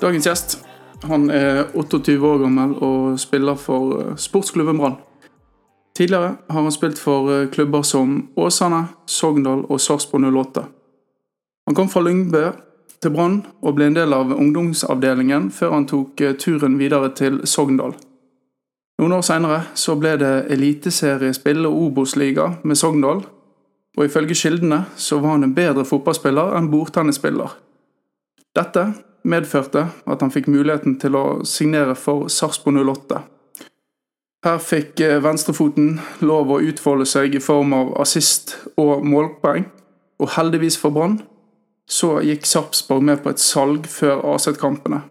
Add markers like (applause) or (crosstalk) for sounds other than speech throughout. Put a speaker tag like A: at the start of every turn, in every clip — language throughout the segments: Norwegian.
A: Dagens gjest han er 28 år gammel og spiller for eh, sportsklubben Brann. Tidligere har han spilt for eh, klubber som Åsane, Sogndal og Sarpsborg 08. Han kom fra Lyngbø til Brann og ble en del av ungdomsavdelingen før han tok eh, turen videre til Sogndal. Noen år senere så ble det eliteseriespill og Obos-liga med Sogndal, og ifølge kildene så var han en bedre fotballspiller enn bordtennisspiller. Dette medførte at han fikk muligheten til å signere for Sarpsborg 08. Her fikk eh, venstrefoten lov å utfolde seg i form av assist og målpoeng, og heldigvis for Brann så gikk Sarpsborg med på et salg før AZ-kampene.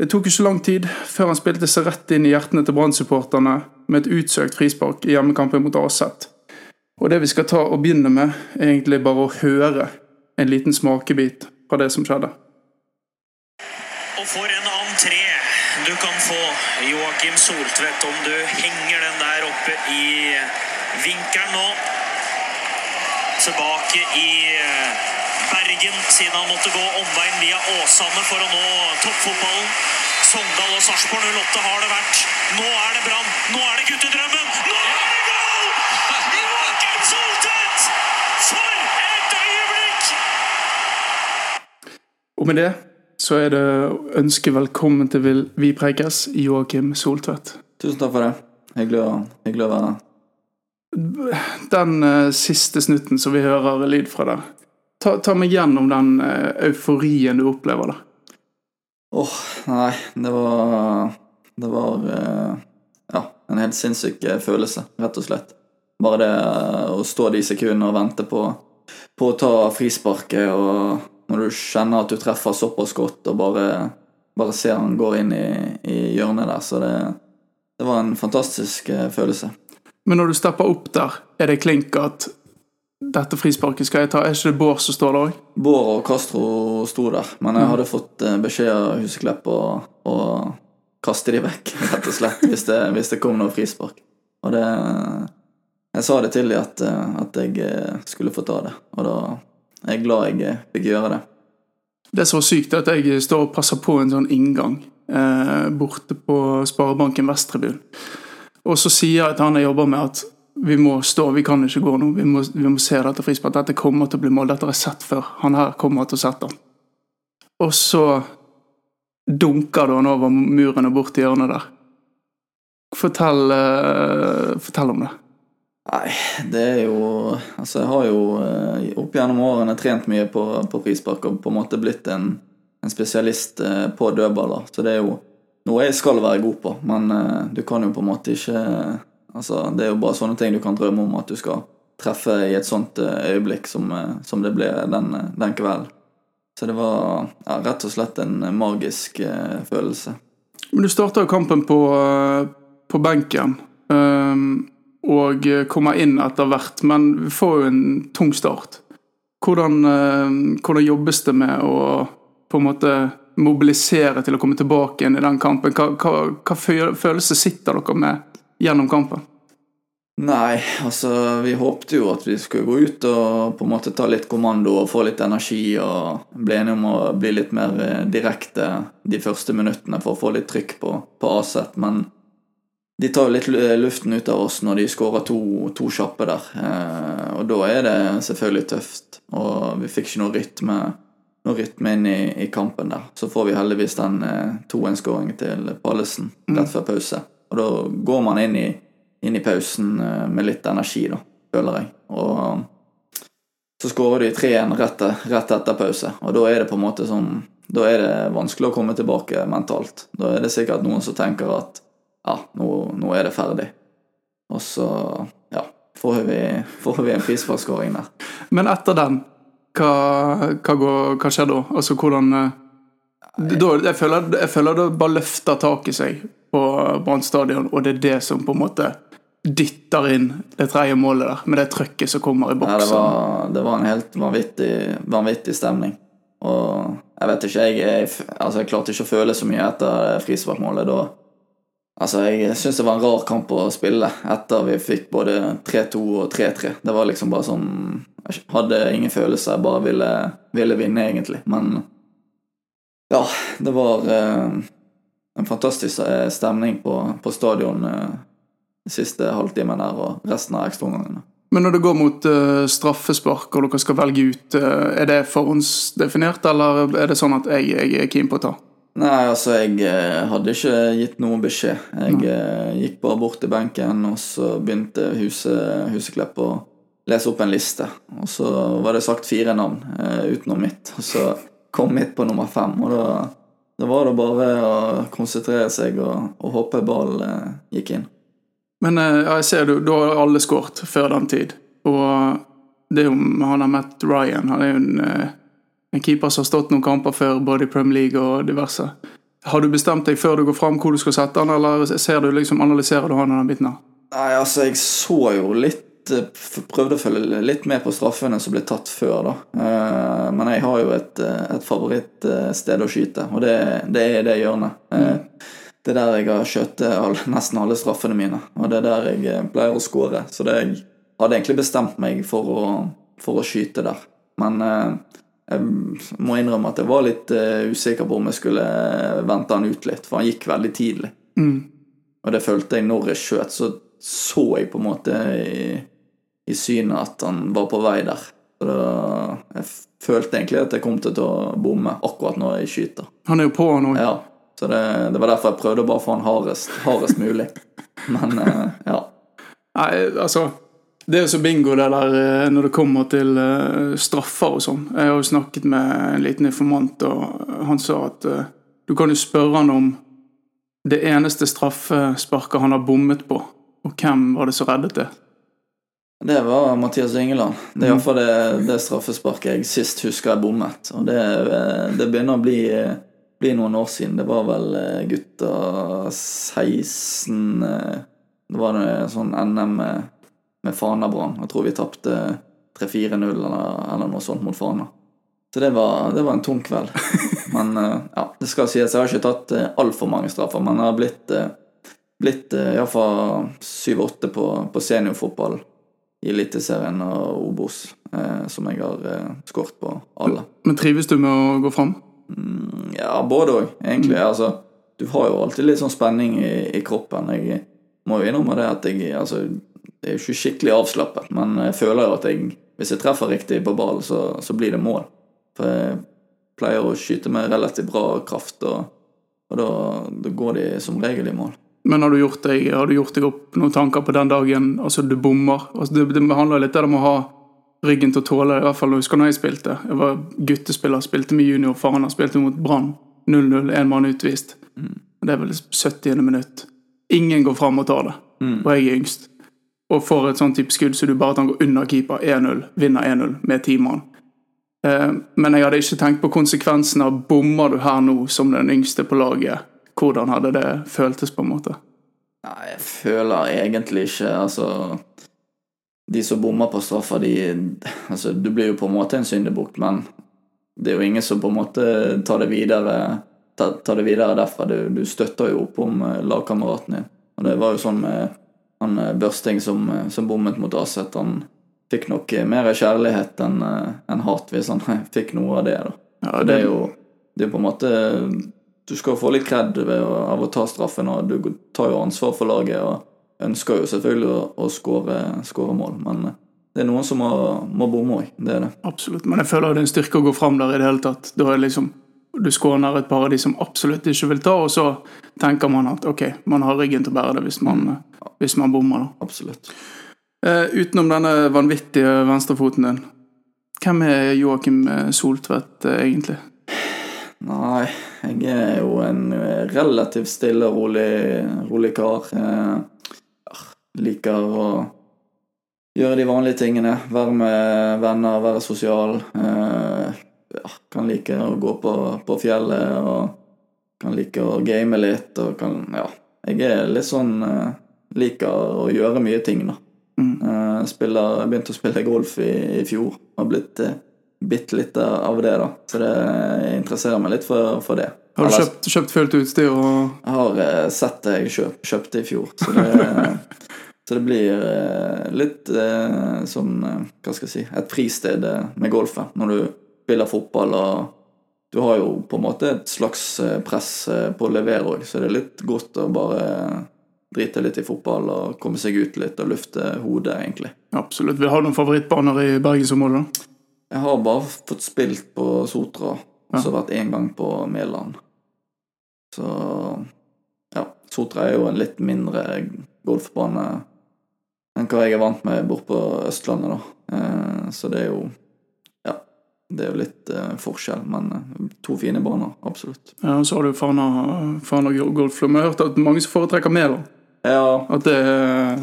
A: Det tok ikke lang tid før han spilte seg rett inn i hjertene til Brann-supporterne med et utsøkt frispark i hjemmekampen mot AZ. Og det vi skal ta og begynne med, er egentlig bare å høre en liten smakebit fra det som skjedde.
B: Og for en entré du kan få, Joakim Soltvedt, om du henger den der oppe i vinkelen nå. Tilbake i eh, Bergen, siden han måtte gå omveien via Åsane for å nå toppfotballen. Sogndal og Sarpsborg 08 har det vært. Nå er det Brann. Nå er det guttedrømmen. Nå er det goal! Joakim Soltvedt! For et øyeblikk!
A: Og med det så er det å ønske velkommen til vi preikes, Joakim Soltvedt.
C: Tusen takk for det. Hyggelig å, hyggelig å være her.
A: Den uh, siste snutten som vi hører lyd fra der, ta, ta meg gjennom den uh, euforien du opplever da.
C: Åh, nei, det var Det var uh, ja, en helt sinnssyk følelse, rett og slett. Bare det å stå de sekundene og vente på, på å ta frisparket, og når du kjenner at du treffer såpass godt, og bare, bare ser han går inn i, i hjørnet der, så det, det var en fantastisk eh, følelse.
A: Men når du stepper opp der, er det klink at dette frisparket skal jeg ta? Er ikke det Bård som står der òg?
C: Bård og Castro sto der, men jeg hadde fått eh, beskjed av Huseklepp å, kaste de vekk, (laughs) rett og slett, hvis det, hvis det kom noe frispark. Og det Jeg sa det til dem at, eh, at jeg skulle få ta det, og da er glad jeg fikk gjøre det.
A: Det som var sykt, er at jeg står og passer på en sånn inngang eh, borte på Sparebanken Vestrebyen. Og så sier jeg til han jeg jobber med at vi må stå, vi kan ikke gå nå. Vi må, vi må se dette frisparket. Dette kommer til å bli mål. Dette har jeg sett før. Han her kommer til å sette den. Og så dunker du han over muren og bort til hjørnet der. Fortell, eh, fortell om det.
C: Nei, det er jo Altså, jeg har jo eh, opp gjennom årene trent mye på, på frispark og på en måte blitt en, en spesialist eh, på dødballer. Så det er jo noe jeg skal være god på, men eh, du kan jo på en måte ikke Altså, det er jo bare sånne ting du kan drømme om at du skal treffe i et sånt øyeblikk som, som det ble den, den kvelden. Så det var ja, rett og slett en magisk følelse.
A: Men du starta kampen på, på benken. ehm, og kommer inn etter hvert, men vi får jo en tung start. Hvordan, eh, hvordan jobbes det med å på en måte mobilisere til å komme tilbake igjen i den kampen? Hva, hva, hva følelse sitter dere med gjennom kampen?
C: Nei, altså vi håpte jo at vi skulle gå ut og på en måte ta litt kommando og få litt energi og bli enige om å bli litt mer eh, direkte de første minuttene for å få litt trykk på, på Aset, men de tar jo litt luften ut av oss når de skårer to, to kjappe der, eh, og da er det selvfølgelig tøft. Og vi fikk ikke noe rytme, noe rytme inn i, i kampen der. Så får vi heldigvis den eh, 2-1-skåringen til Pallesen rett før pause, og da går man inn i inn i pausen eh, med litt energi, da, føler jeg. Og så skårer de 3-1 rett, rett etter pause, og da er det på en måte sånn Da er det vanskelig å komme tilbake mentalt. Da er det sikkert noen som tenker at ja, nå, nå er det ferdig. Og så, ja, får vi, får vi en prisforskåring der.
A: Men etter den, hva, hva, går, hva skjer da? Altså hvordan eh, da, jeg, føler, jeg føler det bare løfter taket seg på Brann stadion, og det er det som på en måte dytter inn det tredje målet der, med det trøkket som kommer i
C: Ja, det,
A: boksen.
C: var, det var en helt vanvittig, vanvittig stemning. Og jeg vet ikke, jeg, jeg, altså jeg klarte ikke å føle så mye etter frisparkmålet. Da Altså, jeg syns det var en rar kamp å spille etter vi fikk både 3-2 og 3-3. Det var liksom bare sånn Jeg hadde ingen følelser, jeg bare ville, ville vinne, egentlig. Men Ja, det var eh, en fantastisk eh, stemning på, på stadion eh, siste halvtimen der og resten av ekstraomgangene.
A: Men når det går mot uh, straffespark og dere skal velge ut, uh, er det forhåndsdefinert, eller er det sånn at jeg, jeg er keen på å ta?
C: Nei, altså, jeg eh, hadde ikke gitt noen beskjed. Jeg Nei. gikk bare bort til benken, og så begynte Huse, Huseklepp å lese opp en liste. Og så var det sagt fire navn eh, utenom mitt, og så kom mitt på nummer fem. Og da, da var det bare å konsentrere seg og, og håpe ball eh, gikk inn.
A: Men eh, ja, jeg ser du, da har alle skåret før den tid. Og det er jo han har møtt Ryan. Han er jo en, eh, en keeper som har stått noen kamper før, både i Premier League og diverse. Har du bestemt deg før du går fram hvor du skal sette han, eller ser du liksom, analyserer du han den biten her?
C: Nei, altså, jeg så jo litt eh, Prøvde å følge litt med på straffene som ble tatt før, da. Eh, Men jeg har jo et, eh, et favorittsted å skyte, og det, det er det hjørnet. Eh, Det er der jeg har skjøtt nesten alle straffene mine, og det er der jeg pleier å skåre. Så det, jeg hadde egentlig bestemt meg for å, for å skyte der. Men jeg må innrømme at jeg var litt eh, usikker på om jeg skulle eh, vente han ut litt, for han gikk veldig tidlig.
A: Mm.
C: Og det følte jeg når jeg skjøt, så så jeg på en måte i, i synet at han var på vei der. Så da, jeg følte egentlig at jeg kom til å bomme akkurat når jeg skyter.
A: Han er jo på, han òg.
C: Ja, så det, det var derfor jeg prøvde å bare få han hardest, hardest mulig. Men eh, ja.
A: Nei, altså Det er jo så bingo det der eh, når det kommer til eh, straffer og sånn. Jeg har jo snakket med en liten informant, og han sa at eh, du kan jo spørre han om det eneste straffesparket han har bommet på, og hvem var det som reddet det?
C: Det var Mathias Ingeland. Det er iallfall det, det straffesparket jeg sist husker jeg bommet. Og det, det begynner å bli, bli noen år siden. Det var vel gutta 16 eh, Det var en sånn NM med, Fana-Brann. Jeg tror vi tapte 3-4-0 eller, eller noe sånt mot Fana. Så det var, det var en tung kveld. (laughs) Men eh, ja, det skal sies, jeg har ikke tatt uh, altfor mange straffer, men jeg har blitt, uh, blitt iallfall 7-8 på, på seniorfotball i Eliteserien og Obos, eh, som jeg har eh, skåret på alle.
A: Men trives du med å gå fram?
C: Mm, ja, både òg, egentlig. Altså, du har jo alltid litt sånn spenning i, i kroppen. Jeg må jo innrømme det at jeg altså, Det er jo ikke skikkelig avslappet, men jeg føler jo at jeg, hvis jeg treffer riktig på ballen, så, så blir det mål. For jeg pleier å skyte med relativt bra kraft, og, og da, da går de som regel i mål.
A: Men har du gjort deg, har du gjort deg opp noen tanker på den dagen altså du bommer? Altså det, det handler litt om å ha ryggen til å tåle det. I hvert fall jeg husker når jeg spilte. Jeg var guttespiller, spilte med junior. Faren har spilte mot Brann. 0-0, én mann utvist. Det er vel 70. minutt. Ingen går fram og tar det. Og jeg er yngst. Og får et sånt type skudd så du bare kan gå under keeper 1-0, vinner 1-0 med ti mann. Eh, men jeg hadde ikke tenkt på konsekvensen av bommer du her nå som den yngste på laget. Hvordan hadde det føltes, på en måte?
C: Nei, jeg føler egentlig ikke Altså De som bommer på straffer, de Altså, du blir jo på en måte en syndebukk, men det er jo ingen som på en måte tar det videre tar, tar det videre derfra. Du, du støtter jo opp om eh, lagkameraten din. Og det var jo sånn med han eh, Børsting som, eh, som bommet mot Aset. Han fikk nok eh, mer kjærlighet enn en hat, hvis han (laughs) fikk noe av det. da.
A: Ja,
C: Det er jo det er på en måte Du skal få litt kred av å ta straffen, og du tar jo ansvar for laget og ønsker jo selvfølgelig å, å skåre, skåre mål, men det er noen som må, må bomme òg. Det er det.
A: Absolutt. Men jeg føler det er en styrke å gå fram der i det hele tatt. Da er det liksom du skåner et par av de som absolutt ikke vil ta, og så tenker man at ok, man har ryggen til å bære det hvis man, hvis man bommer. da.
C: Absolutt.
A: Uh, utenom denne vanvittige venstrefoten din, hvem er Joakim eh, Soltvedt uh, egentlig?
C: Nei, jeg er jo en relativt stille og rolig, rolig kar. Eh, liker å gjøre de vanlige tingene. Være med venner, være sosial. Ja, kan like å gå på, på fjellet og kan like å game litt og kan Ja. Jeg er litt sånn eh, Liker å gjøre mye ting, da.
A: Mm.
C: Eh, spiller, begynte å spille golf i, i fjor. Har blitt eh, bitte litt av det, da. Så det jeg interesserer meg litt for, for det.
A: Har du kjøpt, kjøpt fullt utstyr og
C: Jeg har sett det jeg kjøp, kjøpte i fjor, så det, (laughs) så det blir litt som eh, Hva skal jeg si Et fristed med golfen. Når du spiller fotball og du har jo på en måte et slags eh, press eh, på å levere òg, så det er litt godt å bare drite litt i fotball og komme seg ut litt og lufte hodet, egentlig.
A: Absolutt. Vi har noen favorittbaner i bergensområdet? da?
C: Jeg har bare fått spilt på Sotra, og så vært én gang på Mæland. Så ja, Sotra er jo en litt mindre golfbane enn hva jeg er vant med bort på Østlandet, da. Eh, Så det er jo Ja, det er jo litt eh, forskjell, men eh, to fine baner, absolutt.
A: Ja, og så har du Fana, Fana golfklubb. Men jeg har hørt at mange som foretrekker Mæland.
C: Ja,
A: At det er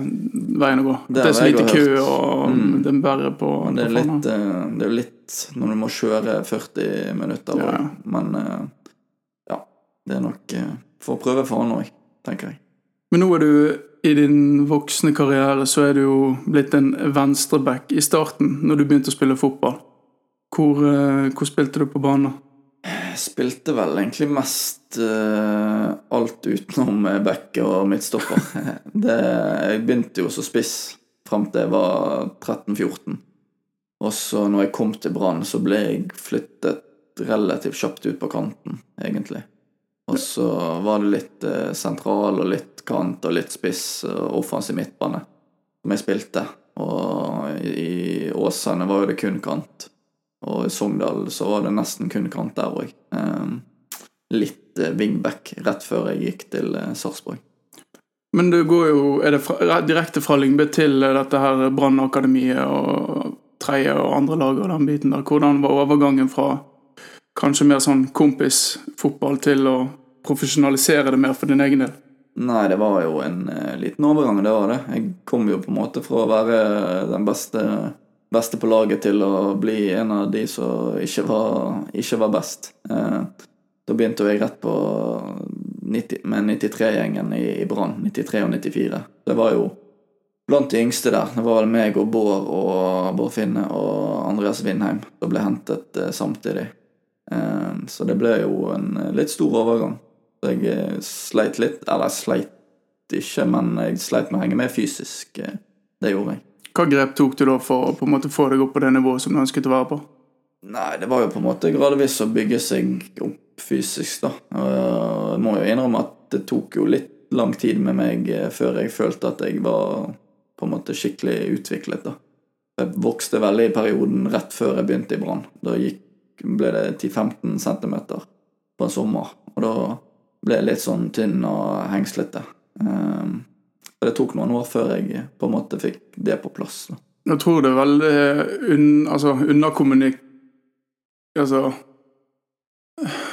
A: veien å gå.
C: Det
A: det er
C: har
A: så
C: jeg
A: lite kø,
C: hørt.
A: og
C: Mm.
A: det er verre på,
C: men det er,
A: på Fana.
C: litt, eh, det er jo litt når du må kjøre 40 minutter.
A: Ja, ja.
C: Men eh, ja, det er nok eh, for å prøve faen òg, tenker jeg.
A: Men nå er du i din voksne karriere så er du jo blitt en venstreback. I starten, når du begynte å spille fotball, hvor, eh, hvor spilte du på banen?
C: Jeg spilte vel egentlig mest uh, alt utenom eh, back og midtstopper. (laughs) det, jeg begynte jo som spiss fram til jeg var 13-14. Og så når jeg kom til Brann, så ble jeg flyttet relativt kjapt ut på kanten, egentlig. Og så var det litt uh, sentral og litt kant og litt spiss og offensiv midtbane som jeg spilte. Og i Åsane var jo det kun kant. Og i Sogndal så var det nesten kun kant der òg. litt eh, wingback rett før jeg gikk til eh, Sarpsborg.
A: Men du går jo Er det fra, direkte fra Lyngby til eh, dette her Brannakademiet og tredje og andre lag og den biten der? Hvordan var overgangen fra kanskje mer sånn kompisfotball til å profesjonalisere det mer for din egen del?
C: Nei, det var jo en eh, liten overgang, det var det. Jeg kom jo på en måte fra å være den beste, beste på laget til å bli en av de som ikke var, ikke var best. Eh, da begynte jeg rett på 90, med 93-gjengen i, i Brann. 93 og 94. Det var jo blant de yngste der. Det var vel meg og Bård og Bård Finne og Andreas Vindheim som ble hentet eh, samtidig. Eh, så det ble jo en litt stor overgang. Jeg sleit litt, eller sleit ikke, men jeg sleit med å henge med fysisk. Det gjorde jeg.
A: Hva grep tok du da for å på en måte få deg opp på det nivået som du ønsket å være på?
C: Nei, det var jo på en måte gradvis å bygge seg opp fysisk, da. Jeg må jo innrømme at det tok jo litt lang tid med meg eh, før jeg følte at jeg var på en måte skikkelig utviklet, da. Jeg vokste veldig i perioden rett før jeg begynte i Brann. Da gikk, ble det 10-15 cm på en sommer, og da ble jeg litt sånn tynn og hengslete. Um, det tok noen år før jeg på en måte fikk det på plass. da.
A: Jeg tror det er veldig un, altså, underkommunik... Altså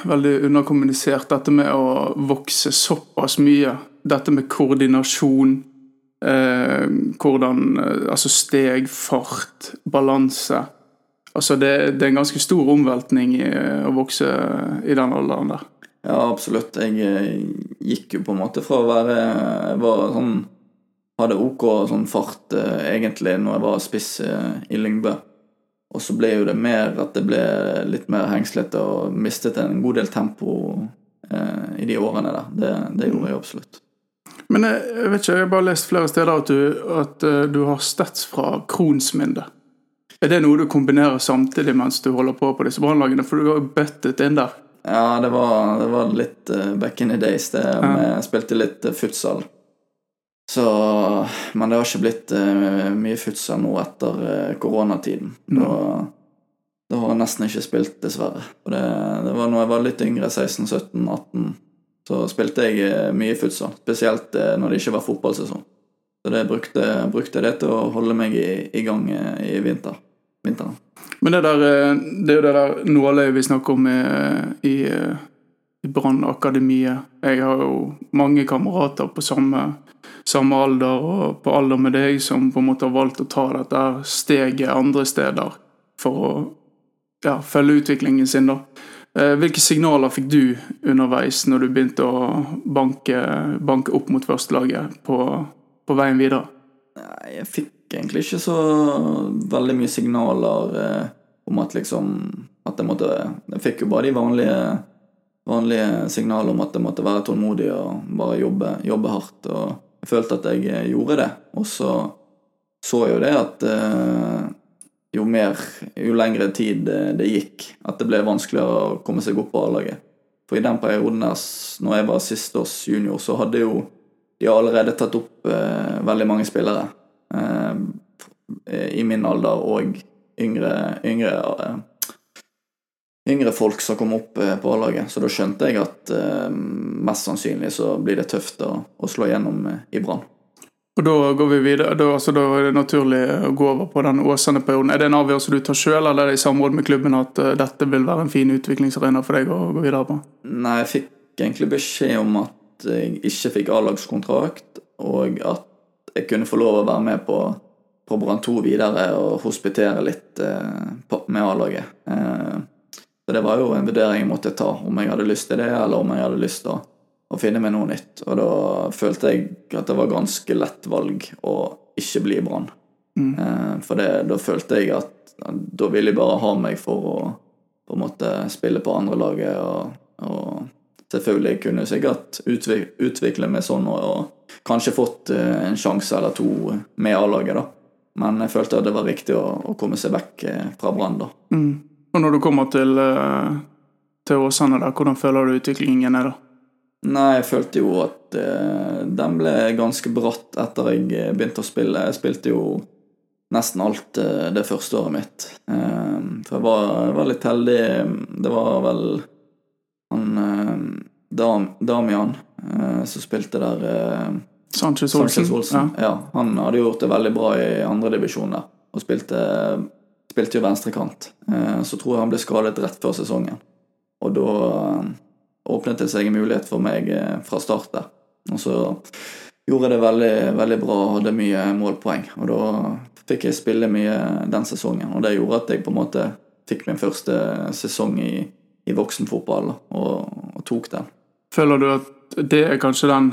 A: Veldig underkommunisert dette med å vokse såpass mye. Dette med koordinasjon. Eh, hvordan eh, Altså steg, fart, balanse. Altså det, det er en ganske stor omveltning i å vokse i den alderen der.
C: Ja, absolutt. Jeg eh, gikk jo på en måte fra å være Jeg var sånn Hadde OK sånn fart eh, egentlig når jeg var spiss eh, i Lyngbø. Og så ble jo det mer at det ble litt mer hengslete og mistet en god del tempo eh, i de årene der. Det, det gjorde jeg absolutt.
A: Men jeg, jeg vet ikke, jeg har bare lest flere steder at du, at eh, du har stats fra Kronsminde. Er det noe du kombinerer samtidig mens du holder på på disse brannlagene? For du har jo bøttet inn der.
C: Ja, det var, det var litt uh, back in the days. Det, Jeg spilte litt uh, futsal. Så, men det har ikke blitt uh, mye futsal nå etter uh, koronatiden. Da, da har jeg nesten ikke spilt, dessverre. Og det, det var når jeg var litt yngre, 16-17-18, så spilte jeg uh, mye futsal. Spesielt når det ikke var fotballsesong. Så det brukte, brukte jeg det til å holde meg i, i gang i vinter. vinteren.
A: Men det, der, det er jo det der nåløyet vi snakker om i, i, i Brannakademiet. Jeg har jo mange kamerater på samme, samme alder og på alder med deg som på en måte har valgt å ta dette steget andre steder for å ja, følge utviklingen sin. da. Eh, Hvilke signaler fikk du underveis når du begynte å banke, banke opp mot førstelaget på, på veien videre?
C: Nei, jeg fikk egentlig ikke så veldig mye signaler eh, om at liksom At jeg måtte Jeg fikk jo bare de vanlige, vanlige signalene om at jeg måtte være tålmodig og bare jobbe, jobbe hardt. Og jeg følte at jeg eh, gjorde det. Og så så jeg jo det at eh, jo mer, jo lengre tid det, det gikk, at det ble vanskeligere å komme seg opp på A-laget. For i den perioden der, når jeg var sisteårs junior, så hadde jo de allerede tatt opp eh, veldig mange spillere. Eh, I min alder og yngre, yngre eh, yngre folk som kom opp eh, på A-laget. Så da skjønte jeg at eh, mest sannsynlig så blir det tøft å, å slå gjennom eh, i Brann.
A: Og da går vi videre, da, altså, da er det naturlig å gå over på den Åsane-perioden. Er det en avgjørelse du tar sjøl, eller er det i samråd med klubben at uh, dette vil være en fin utviklingsarena for deg å gå videre på?
C: Nei, jeg fikk egentlig beskjed om at jeg ikke fikk A-lagskontrakt, og at jeg kunne få lov å være med på, på Brann 2 videre og hospitere litt eh, på, med A-laget. Eh, så det var jo en vurdering jeg måtte ta, om jeg hadde lyst til det, eller om jeg hadde lyst til å, å finne meg noe nytt. Og da følte jeg at det var ganske lett valg å ikke bli i Mm. Eh, for det, da følte jeg at da ville de bare ha meg for å på en måte spille på andre laget og, og selvfølgelig kunne jeg sikkert utvi- utvikle meg sånn og, og kanskje fått eh, en sjanse eller to med A-laget, da. Men jeg følte at det var riktig å, å komme seg vekk eh, fra Brann, da.
A: Mm. Og når du kommer til, eh, til Åsane, da, hvordan føler du utviklingen er da?
C: Nei, jeg følte jo at eh, den ble ganske bratt etter jeg eh, begynte å spille. Jeg spilte jo nesten alt eh, det første året mitt. Eh, for jeg var, jeg var litt heldig. Det var vel han eh, Dam, Damian som spilte der.
A: Sanchez Olsen?
C: Sanchez Olsen.
A: Ja.
C: Ja. han hadde gjort det veldig bra i andredivisjon der, og spilte, spilte jo venstrekant. Eh, Så tror jeg han ble skadet rett før sesongen, og da eh, åpnet det seg en mulighet for meg eh, fra start der. Og så gjorde jeg det veldig, veldig bra og hadde mye målpoeng, og da fikk jeg spille mye den sesongen, og det gjorde at jeg på en måte fikk min første sesong i, i voksenfotball og, og tok den.
A: Føler du at det er kanskje den,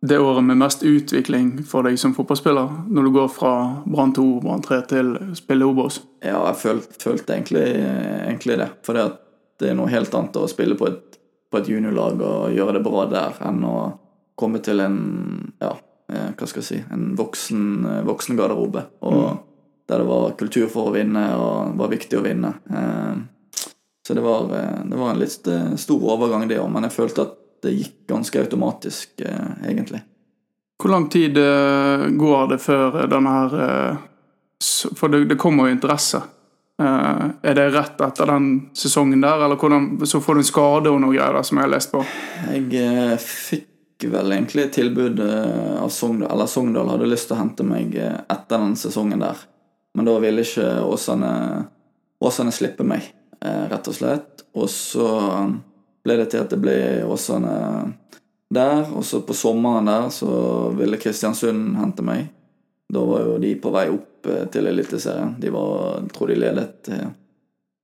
A: det året med mest utvikling for deg som fotballspiller, når du går fra Brann 2, Brann 3 til spille Obos?
C: Ja, jeg følte, følte egentlig, egentlig det. For det, det er noe helt annet å spille på et, på et juniorlag og gjøre det bra der, enn å komme til en ja, eh, hva skal jeg si, en voksen, voksen garderobe. Og der det var kultur for å vinne, og det var viktig å vinne. Eh, Så det var, eh, det var en litt eh, stor overgang, det òg, men jeg følte at det gikk ganske automatisk, eh, egentlig.
A: Hvor lang tid eh, går det før denne her eh, For det, det kommer jo interesse. Eh, er det rett etter den sesongen der, eller hvordan, så får du en skade og noe greier der som jeg har lest på?
C: Jeg eh, fikk vel egentlig tilbud eh, av Sogndal, eller Sogndal hadde lyst til å hente meg eh, etter den sesongen der. Men da ville ikke Åsane, Åsane slippe meg, eh, rett og slett. Og så ble det til at det ble Åsane der, og så på sommeren der så ville Kristiansund hente meg. Da var jo de på vei opp eh, til Eliteserien. De var, jeg tror de ledet eh,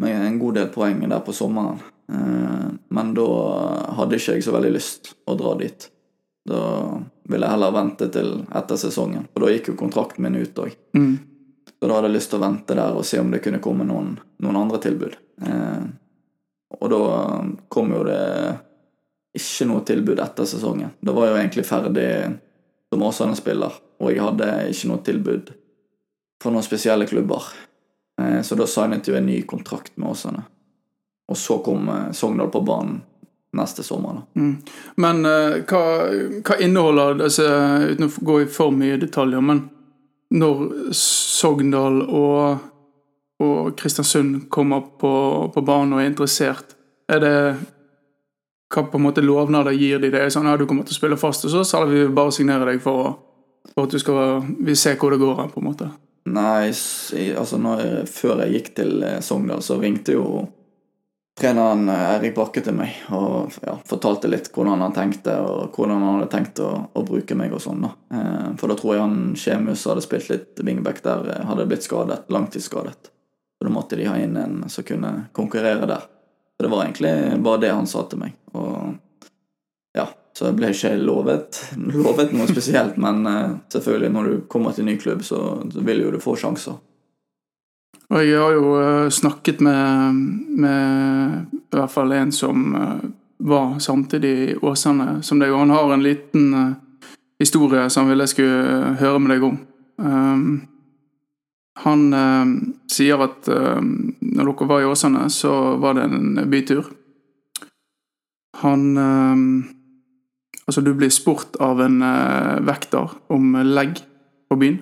C: med en god del poeng der på sommeren. Eh, Men da hadde ikke jeg så veldig lyst å dra dit. Da ville jeg heller vente til etter sesongen, for da gikk jo kontrakten min ut òg.
A: Mm.
C: Så da hadde jeg lyst til å vente der og se om det kunne komme noen, noen andre tilbud. Og da kom jo det ikke noe tilbud etter sesongen. Da var jeg jo egentlig ferdig som Åsane-spiller, og jeg hadde ikke noe tilbud fra noen spesielle klubber. Eh, så da signet jo en ny kontrakt med Åsane. Og så kom eh, Sogndal på banen neste sommer. da.
A: Mm. Men uh, hva, hva inneholder disse, uten å gå i for mye detaljer, men når Sogndal og, og Kristiansund kommer på, på banen og er interessert, er det hva på en måte lovnader gir de det? Er sånn, ja, du kommer til å spille fast hos oss, eller vil vi bare signere deg for, for at du skal vi ser hvor det går hen, på en måte?
C: Nei, altså når før jeg gikk til eh, Sogndal, så ringte jo treneren Erik Bakke til meg og ja, fortalte litt hvordan han tenkte, og hvordan han hadde tenkt å, å bruke meg og sånn. da. Eh, For da tror jeg han Kjemus hadde spilt litt wingback der, eh, hadde blitt skadet, langtidsskadet. Så da måtte de ha inn en som kunne konkurrere der. Så det var egentlig bare det han sa til meg. Og ja, så jeg ble ikke lovet, (laughs) lovet noe spesielt, men eh, selvfølgelig, når du kommer til ny klubb, så, vil jo du få sjanser.
A: Og jeg har jo eh, snakket med, med i hvert fall en som eh, var samtidig i Åsane som deg, og han har en liten historie som jeg ville jeg skulle høre med deg om. Um, Han eh, sier at eh, når dere var i Åsane, så var det en bytur. Han eh, Altså, du blir spurt av en eh, vekter om legg på byen.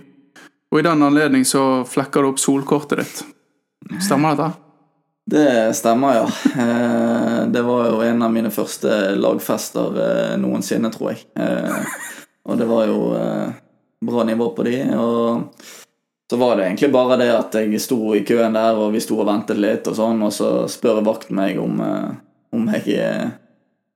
A: Og i den anledning så flekker du opp solkortet ditt. Stemmer dette?
C: Det stemmer, ja. Eh, det var jo en av mine første lagfester eh, noensinne, tror jeg. Eh, og det var jo bra nivå på de. Og så var det egentlig bare det at jeg sto i køen der, og vi sto og ventet litt, og sånn, og så spør vakten meg om, eh, om jeg eh,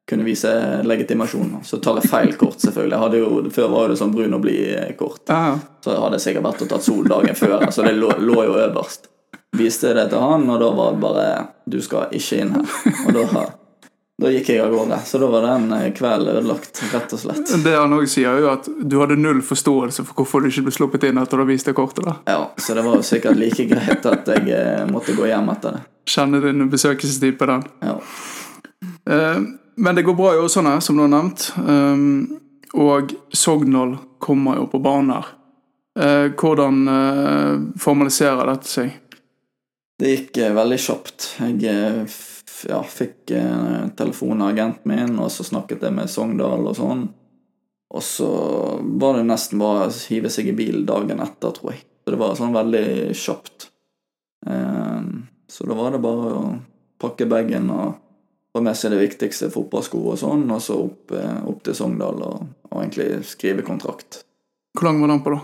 C: kunne vise legitimasjon. Så tar jeg feil kort, selvfølgelig. Jo, før var det sånn brun og blid-kort.
A: Ja,
C: Så hadde jeg sikkert vært og tatt sol dagen før, så det lå, lå jo øverst. Viste det til han, og da var det bare 'Du skal ikke inn her'. Og da, da gikk jeg av gårde. Så da var den eh, kvelden ødelagt, rett og slett.
A: Det han òg sier, er jo at du hadde null forståelse for hvorfor du ikke ble sluppet inn etter å ha vist det kortet. da.
C: Ja, Så det var jo sikkert like greit at jeg eh, måtte gå hjem etter det.
A: Kjenne din besøkelsestid på den.
C: Ja.
A: Eh, Men det går bra i Åsane, som du har nevnt. Og Sogndal kommer jo på banen her. Hvordan formaliserer dette seg?
C: Det gikk veldig kjapt. Jeg ja, fikk eh, telefon av agenten min, og så snakket jeg med Sogndal og sånn. Og så var det nesten bare å hive seg i bil dagen etter, tror jeg. Så det var sånn veldig kjapt. Eh, så da var det bare å pakke bagen og få med seg det viktigste, fotballsko og sånn, og så opp, eh, opp til Sogndal og, og egentlig skrive kontrakt.
A: Hvor lang var den på, da?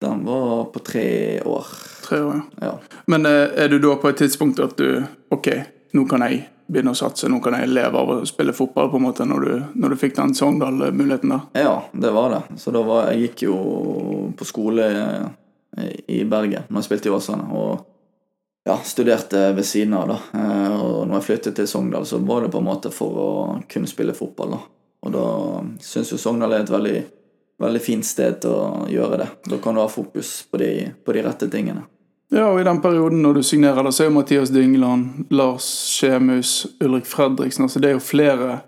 C: Den var på tre år.
A: Tre år, ja.
C: Ja.
A: Men eh, er du da på et tidspunkt at du Ok, nå kan jeg begynne å satse, nå kan jeg leve av å spille fotball, på en måte, når du, når du fikk den Sogndal-muligheten der?
C: Ja, det var det. Så da var jeg gikk jo på skole i Bergen når jeg spilte i Åsane. Og ja, studerte ved siden av, da. Eh, Og når jeg flyttet til Sogndal, så var det på en måte for å kunne spille fotball, da. Og da syns jo Sogndal er et veldig, veldig fint sted til å gjøre det. Da kan du ha fokus på de, på de rette tingene.
A: Ja, og i den perioden når du signerer, da, så er jo Mathias Dyngeland, Lars Skjemus, Ulrik Fredriksen altså Det er jo flere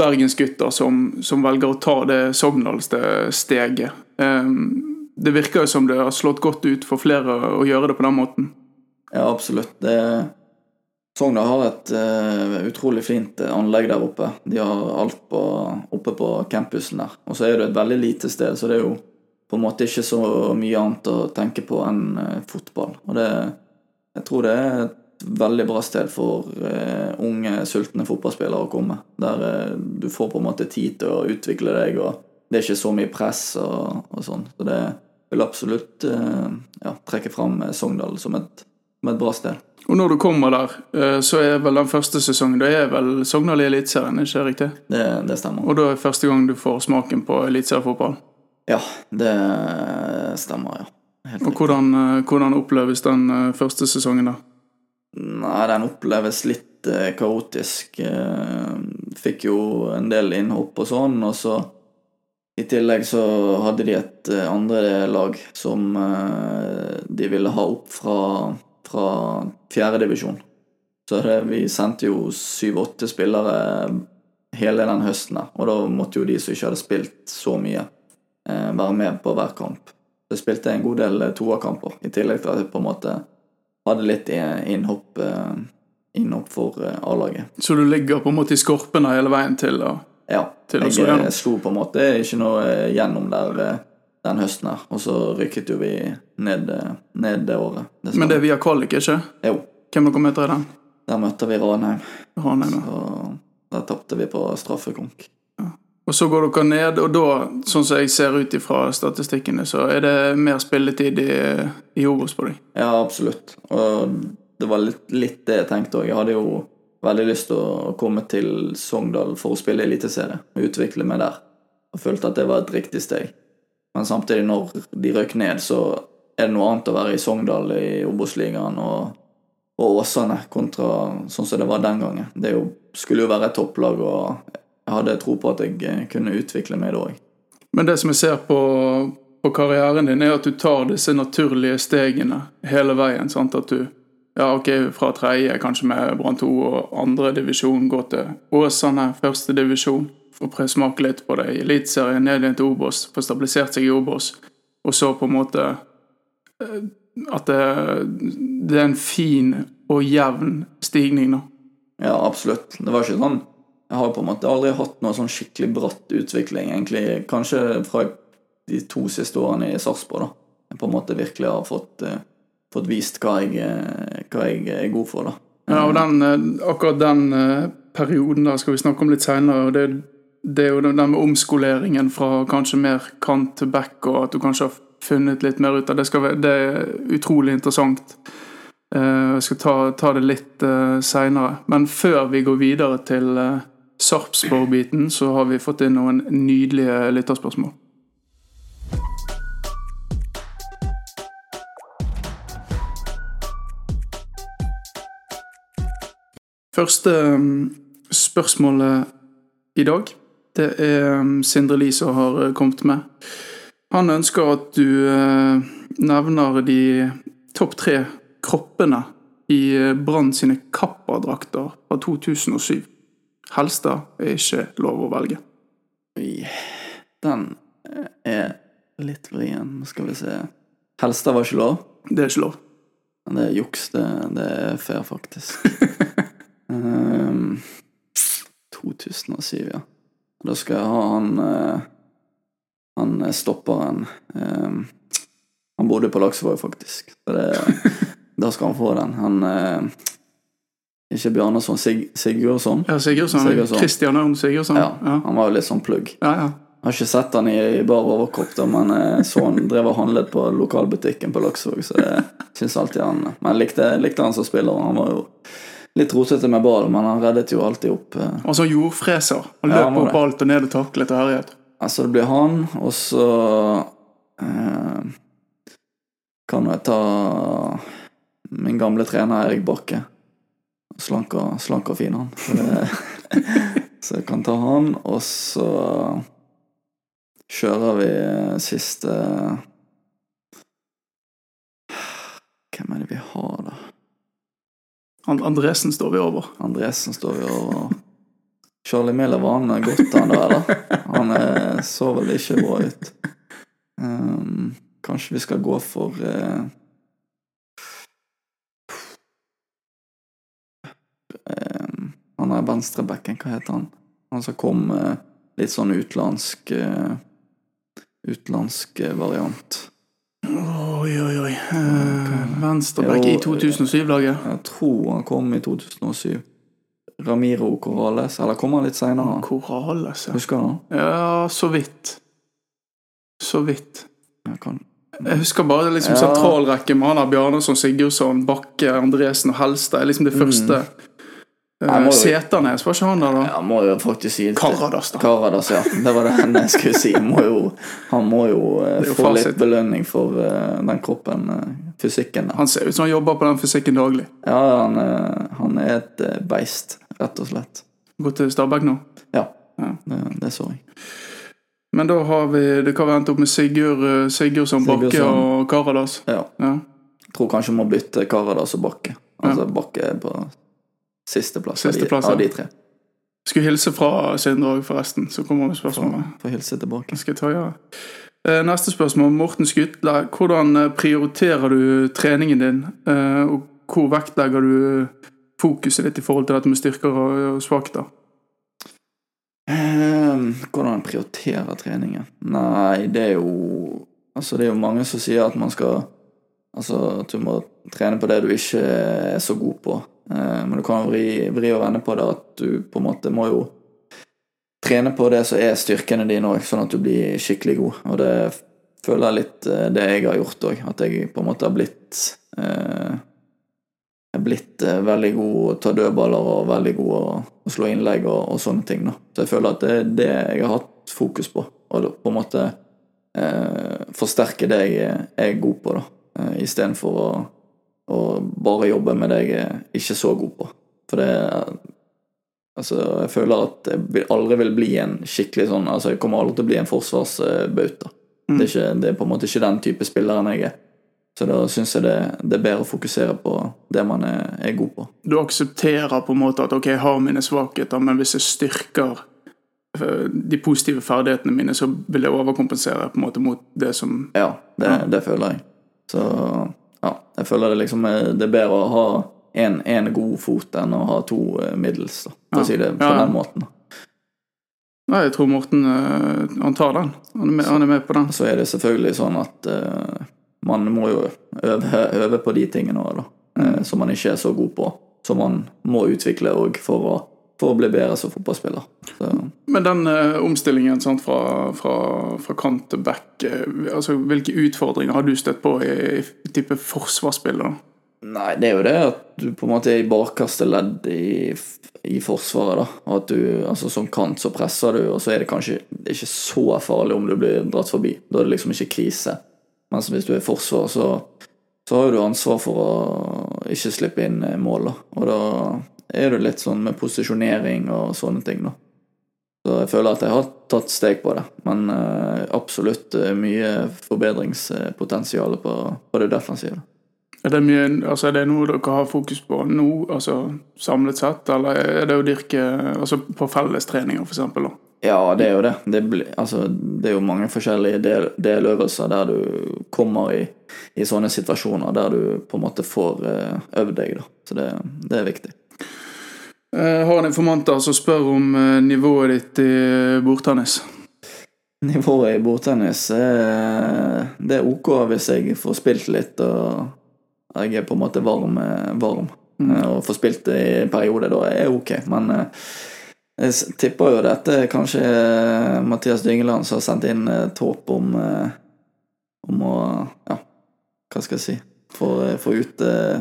A: bergensgutter som, som velger å ta det Sogndal-steget. Um, det virker jo som det har slått godt ut for flere å gjøre det på den måten.
C: Ja, absolutt. Det, Sogndal har et uh, utrolig fint eh, anlegg der oppe. De har alt på, oppe på campusen der. Og så er det et veldig lite sted, så det er jo på en måte ikke så mye annet å tenke på enn eh, fotball. Og det, jeg tror det er et veldig bra sted for uh, unge, sultne fotballspillere å komme. Der uh, du får på en måte tid til å utvikle deg, og det er ikke så mye press og, og sånn. Så det vil absolutt uh, ja, trekke fram Sogndal som et, som et bra sted.
A: Og når du kommer der, så er vel den første sesongen Da er vel Sogndal i Eliteserien, ikke riktig?
C: Det, det stemmer.
A: Og da er første gang du får smaken på eliteseriefotball.
C: Ja, det stemmer, ja. Helt
A: Og hvordan, eh, hvordan oppleves den eh, første sesongen, da?
C: Nei, den oppleves litt eh, kaotisk. Fikk jo en del innhopp og sånn, og så i tillegg så hadde de et andre lag som de ville ha opp fra, fra fjerdedivisjon. Så det, vi sendte jo syv-åtte spillere hele den høsten og da måtte jo de som ikke hadde spilt så mye, være med på hver kamp. Så jeg spilte en god del eh, toerkamper, i tillegg til at jeg på en måte hadde litt innhopp, eh, innhopp for eh, A-laget.
A: Så du ligger på en måte i skorpene hele veien til å
C: Ja,
A: Til
C: jeg eh, slo på en måte ikke noe eh, gjennom der eh, den høsten her, og så rykket jo vi ned, eh, ned det året. Det
A: Men det er via kvalik, ikke?
C: Jo,
A: Hvem dere møter i den?
C: der møtte vi Ranheim,
A: Ranheim, ja.
C: Så der tapte vi på straffekonk.
A: Og så går dere ned, og da, sånn som jeg ser ut ifra statistikkene, så er det mer spilletid i, i Obos på deg.
C: Ja, absolutt. Og det var litt, litt det jeg tenkte òg. Jeg hadde jo veldig lyst til å komme til Sogndal for å spille eliteserie og utvikle meg der. Og følte at det var et riktig steg. Men samtidig, når de røk ned, så er det noe annet å være i Sogndal i Obos-ligaen og, og Åsane kontra sånn som det var den gangen. Det jo, skulle jo være et topplag, og hadde tro på at jeg eh, kunne utvikle meg da òg.
A: Men det som jeg ser på, på karrieren din, er at du tar disse naturlige stegene hele veien. sant? At du ja, ok, fra tredje, kanskje med Brann 2 og andre divisjon, går til Åsane, første divisjon. Får smake litt på det i Eliteserien, ned igjen til Obos, får stabilisert seg i Obos. Og så på en måte at det, det er en fin og jevn stigning, da.
C: Ja, absolutt. Det var ikke sånn Jeg har på en måte aldri hatt noe sånn skikkelig bratt utvikling, egentlig. Kanskje fra de to siste årene i Sarpsborg, da. Jeg på en måte virkelig har fått, uh, fått vist hva jeg, eh, hva jeg er god for, da.
A: Ja, og den, eh, akkurat den perioden der skal vi snakke om litt seinere. Det, det er jo den med omskoleringen fra kanskje mer kant til back, og at du kanskje har funnet litt mer ut av det. Være- det er utrolig interessant. Jeg skal ta, ta det litt seinere. Men før vi går videre til Sarpsborg-biten, så har vi fått inn noen nydelige lytterspørsmål. Første um, spørsmålet i dag, det er um, Sindre Lie som har kommet med. Han ønsker at du uh, nevner de topp tre kroppene i Brann sine Kappa-drakter fra 2007. Helstad er ikke lov å velge.
C: Den eh, er litt vrien. Skal vi se. Helstad var ikke lov.
A: Det er ikke lov.
C: Men det er juks. Det, det er fair, faktisk. (laughs) um, 2007, ja. Da skal jeg ha han eh, Han stopperen um, Han bodde på Laksevåg, faktisk. Det, (laughs) da skal han få den. Han eh, Ikke Bjarnason, Sig, Sigurdsson.
A: Ja, Sigurdsson.
C: Sigurdsson.
A: Christian Ørn Sigurdsson.
C: Ja,
A: Ja.
C: han var jo litt sånn plugg.
A: Ja, ja.
C: Jeg har ikke sett han i, i bar overkropp, da, men jeg så han drev og handlet på lokalbutikken på Laksvåg, så jeg syns alltid han Men jeg likte, likte han som spiller. Han var jo litt rotete med ball, men han reddet jo alltid opp. eh.
A: Og så jordfreser. Han
C: Ja,
A: løp
C: han var
A: opp alt og ned og taklet og herjet.
C: Altså, det blir han, og så eh, kan jeg ta min gamle trener Erik Bakke. Slank og, fin, han. (laughs) Så, jeg kan ta han, og så kjører vi siste Hvem er det vi har, da?
A: Andresen står vi over.
C: Andresen står vi over. Charlie Miller var han godt, han da, eller? Han er, så vel ikke bra ut. Um, kanskje vi skal gå for eh, ehm, Han er venstrebacken, hva heter han? Han som kom litt sånn utenlandsk eh, Utenlandsk eh, variant.
A: Oi, oi, oi. Eh, Venstreback i 2007-laget.
C: Jeg tror han kom i 2007. Ramiro Corales. eller kom han litt seinere?
A: Corales, ja.
C: Husker du han?
A: Ja, så vidt. Så vidt.
C: Jeg kan
A: Jeg husker bare liksom
C: Ja.
A: sentralrekke med han der Bjarnason, Sigurdsson, Bakke, Andresen og Helstad. Liksom det første.
C: Mm. Må
A: Uh, Seternes, var ikke han der, da?
C: Ja, må jo faktisk si.
A: Karadas, da.
C: Karadas, ja. Det var det jeg skulle si. Han må jo, han må jo eh,
A: jo
C: få
A: fasit.
C: litt belønning for uh, den kroppen, uh, fysikken. Da.
A: Han ser ut som han jobber på den fysikken daglig.
C: Ja, han, han er et beist, rett og slett.
A: Gå til Stabæk nå.
C: Ja,
A: Ja.
C: det, det så jeg.
A: Men da har vi Det kan være endt opp med Sigurd, Sigurdsson, Bakke og Karadas.
C: Ja.
A: Ja.
C: Jeg tror kanskje vi må bytte Karadas og Bakke. Altså Bakke er på sisteplass av,
A: Sisteplass, ja.
C: av de tre.
A: Skulle hilse fra Sindre òg, forresten. Så kommer vi spørsmålet.
C: Får hilse tilbake.
A: Skal jeg ta, ja. Eh, Neste spørsmål. Morten Skutle. Hvordan eh, prioriterer du treningen din? Eh, Og hvor vektlegger du fokuset ditt i forhold til dette med styrker og og svakheter?
C: Ehm, Hvordan prioriterer treningen? Nei, det er jo Altså, det er jo mange som sier at man skal Altså, at du må trene på det du ikke er så god på. Eh, Men du kan vri, vri og vende på det at du på en måte må jo trene på det som er styrkene dine òg, sånn at du blir skikkelig god. Og det føler jeg litt eh, det jeg har gjort òg. At jeg på en måte har blitt eh, er blitt eh, veldig god å ta dødballer og veldig god å, slå innlegg og, og sånne ting. Da. Så jeg føler at det er det jeg har hatt fokus på. Og på en måte eh, forsterke det jeg er god på, da. Eh, Istedenfor å, å bare jobbe med det jeg er ikke så god på. For det Altså, jeg føler at jeg aldri vil bli en skikkelig sånn Altså, jeg kommer aldri til å bli en forsvarsbauta.
A: Mm.
C: Det, det er på en måte ikke den type spilleren jeg er. Så da syns jeg det, det er bedre å fokusere på det man er, er god på.
A: Du aksepterer på en måte at ok, jeg har mine svakheter, men hvis jeg styrker eh, de positive ferdighetene mine, så vil jeg overkompensere på en måte mot det som
C: Ja, det,
A: Ja.
C: det føler jeg. Så ja, jeg føler det liksom er, det er bedre å ha én god fot enn å ha to eh, middels, da, for å si det på den måten.
A: Nei, jeg tror Morten eh, han tar den. Han er med, han er med på den.
C: Så er det selvfølgelig sånn at uh, man må jo øve, øve på de tingene òg, da. eh, som man ikke er så god på. Som man må utvikle òg for, for å bli bedre som fotballspiller. Så,
A: Men den eh, omstillingen sant, fra, fra, fra kant til back, eh, altså, hvilke utfordringer har du støtt på i, i type forsvarsspill? da?
C: Nei, det er jo det at du på en måte er i bakerste ledd i, i forsvaret, da. Og at du, altså som kant så presser du, og så er det kanskje det er ikke så farlig om du blir dratt forbi. Da er det liksom ikke krise. Mens hvis du er i forsvar, så, så har du ansvar for å ikke slippe inn eh, mål, da. Og da er du litt sånn med posisjonering og sånne ting, da. Så jeg føler at jeg har tatt steg på det, men uh, absolutt eh, mye forbedringspotensial på, på det defensive.
A: Er det, mye, altså, er det noe dere har fokus på nå, altså samlet sett, eller er det å dyrke altså, på fellestreninger, eksempel?
C: Ja, det er jo det. Det, blir- altså, det er jo mange forskjellige del, deløvelser der du kommer i, i sånne situasjoner der du på en måte får eh, øvd deg. Da. Så det, det er viktig.
A: Jeg har en informanter som spør om eh, nivået ditt i bordtennis.
C: Nivået i bordtennis er, det er ok hvis jeg får spilt litt og jeg er på en måte varm. eh, varm. Mm. Og får spilt det i en periode, da er ok. Men eh, jeg tipper jo dette kanskje eh, Mathias Dyngeland som har sendt inn et håp om eh, Om å Ja, hva skal jeg si Få, få ut eh,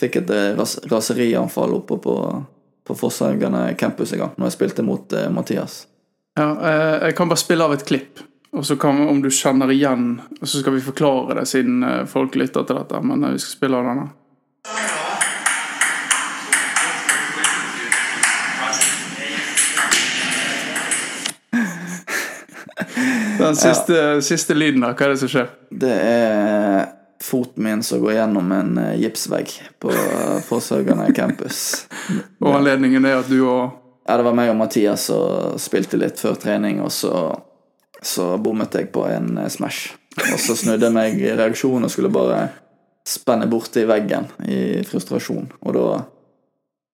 C: Fikk et eh, ras, raserianfall oppe på, på Fosshaugane campus en gang, når jeg spilte mot uh, Mathias.
A: Ja, uh, jeg kan bare spille av et klipp, og så kan om du kjenner igjen Og så skal vi forklare det, siden uh, folk lytter til dette. Men vi skal spille av denne. (laughs) Den siste, siste lyden der, hva er det som skjer?
C: Det er foten min som går gjennom en eh, gipsvegg på eh, Fosshaugane campus. (laughs)
A: Og anledningen er at du og
C: Ja, det var meg og Mathias som spilte litt før trening, og så, så bommet jeg på en eh, smash. Og så snudde jeg meg i reaksjon og skulle bare spenne borti veggen i frustrasjon. Og da,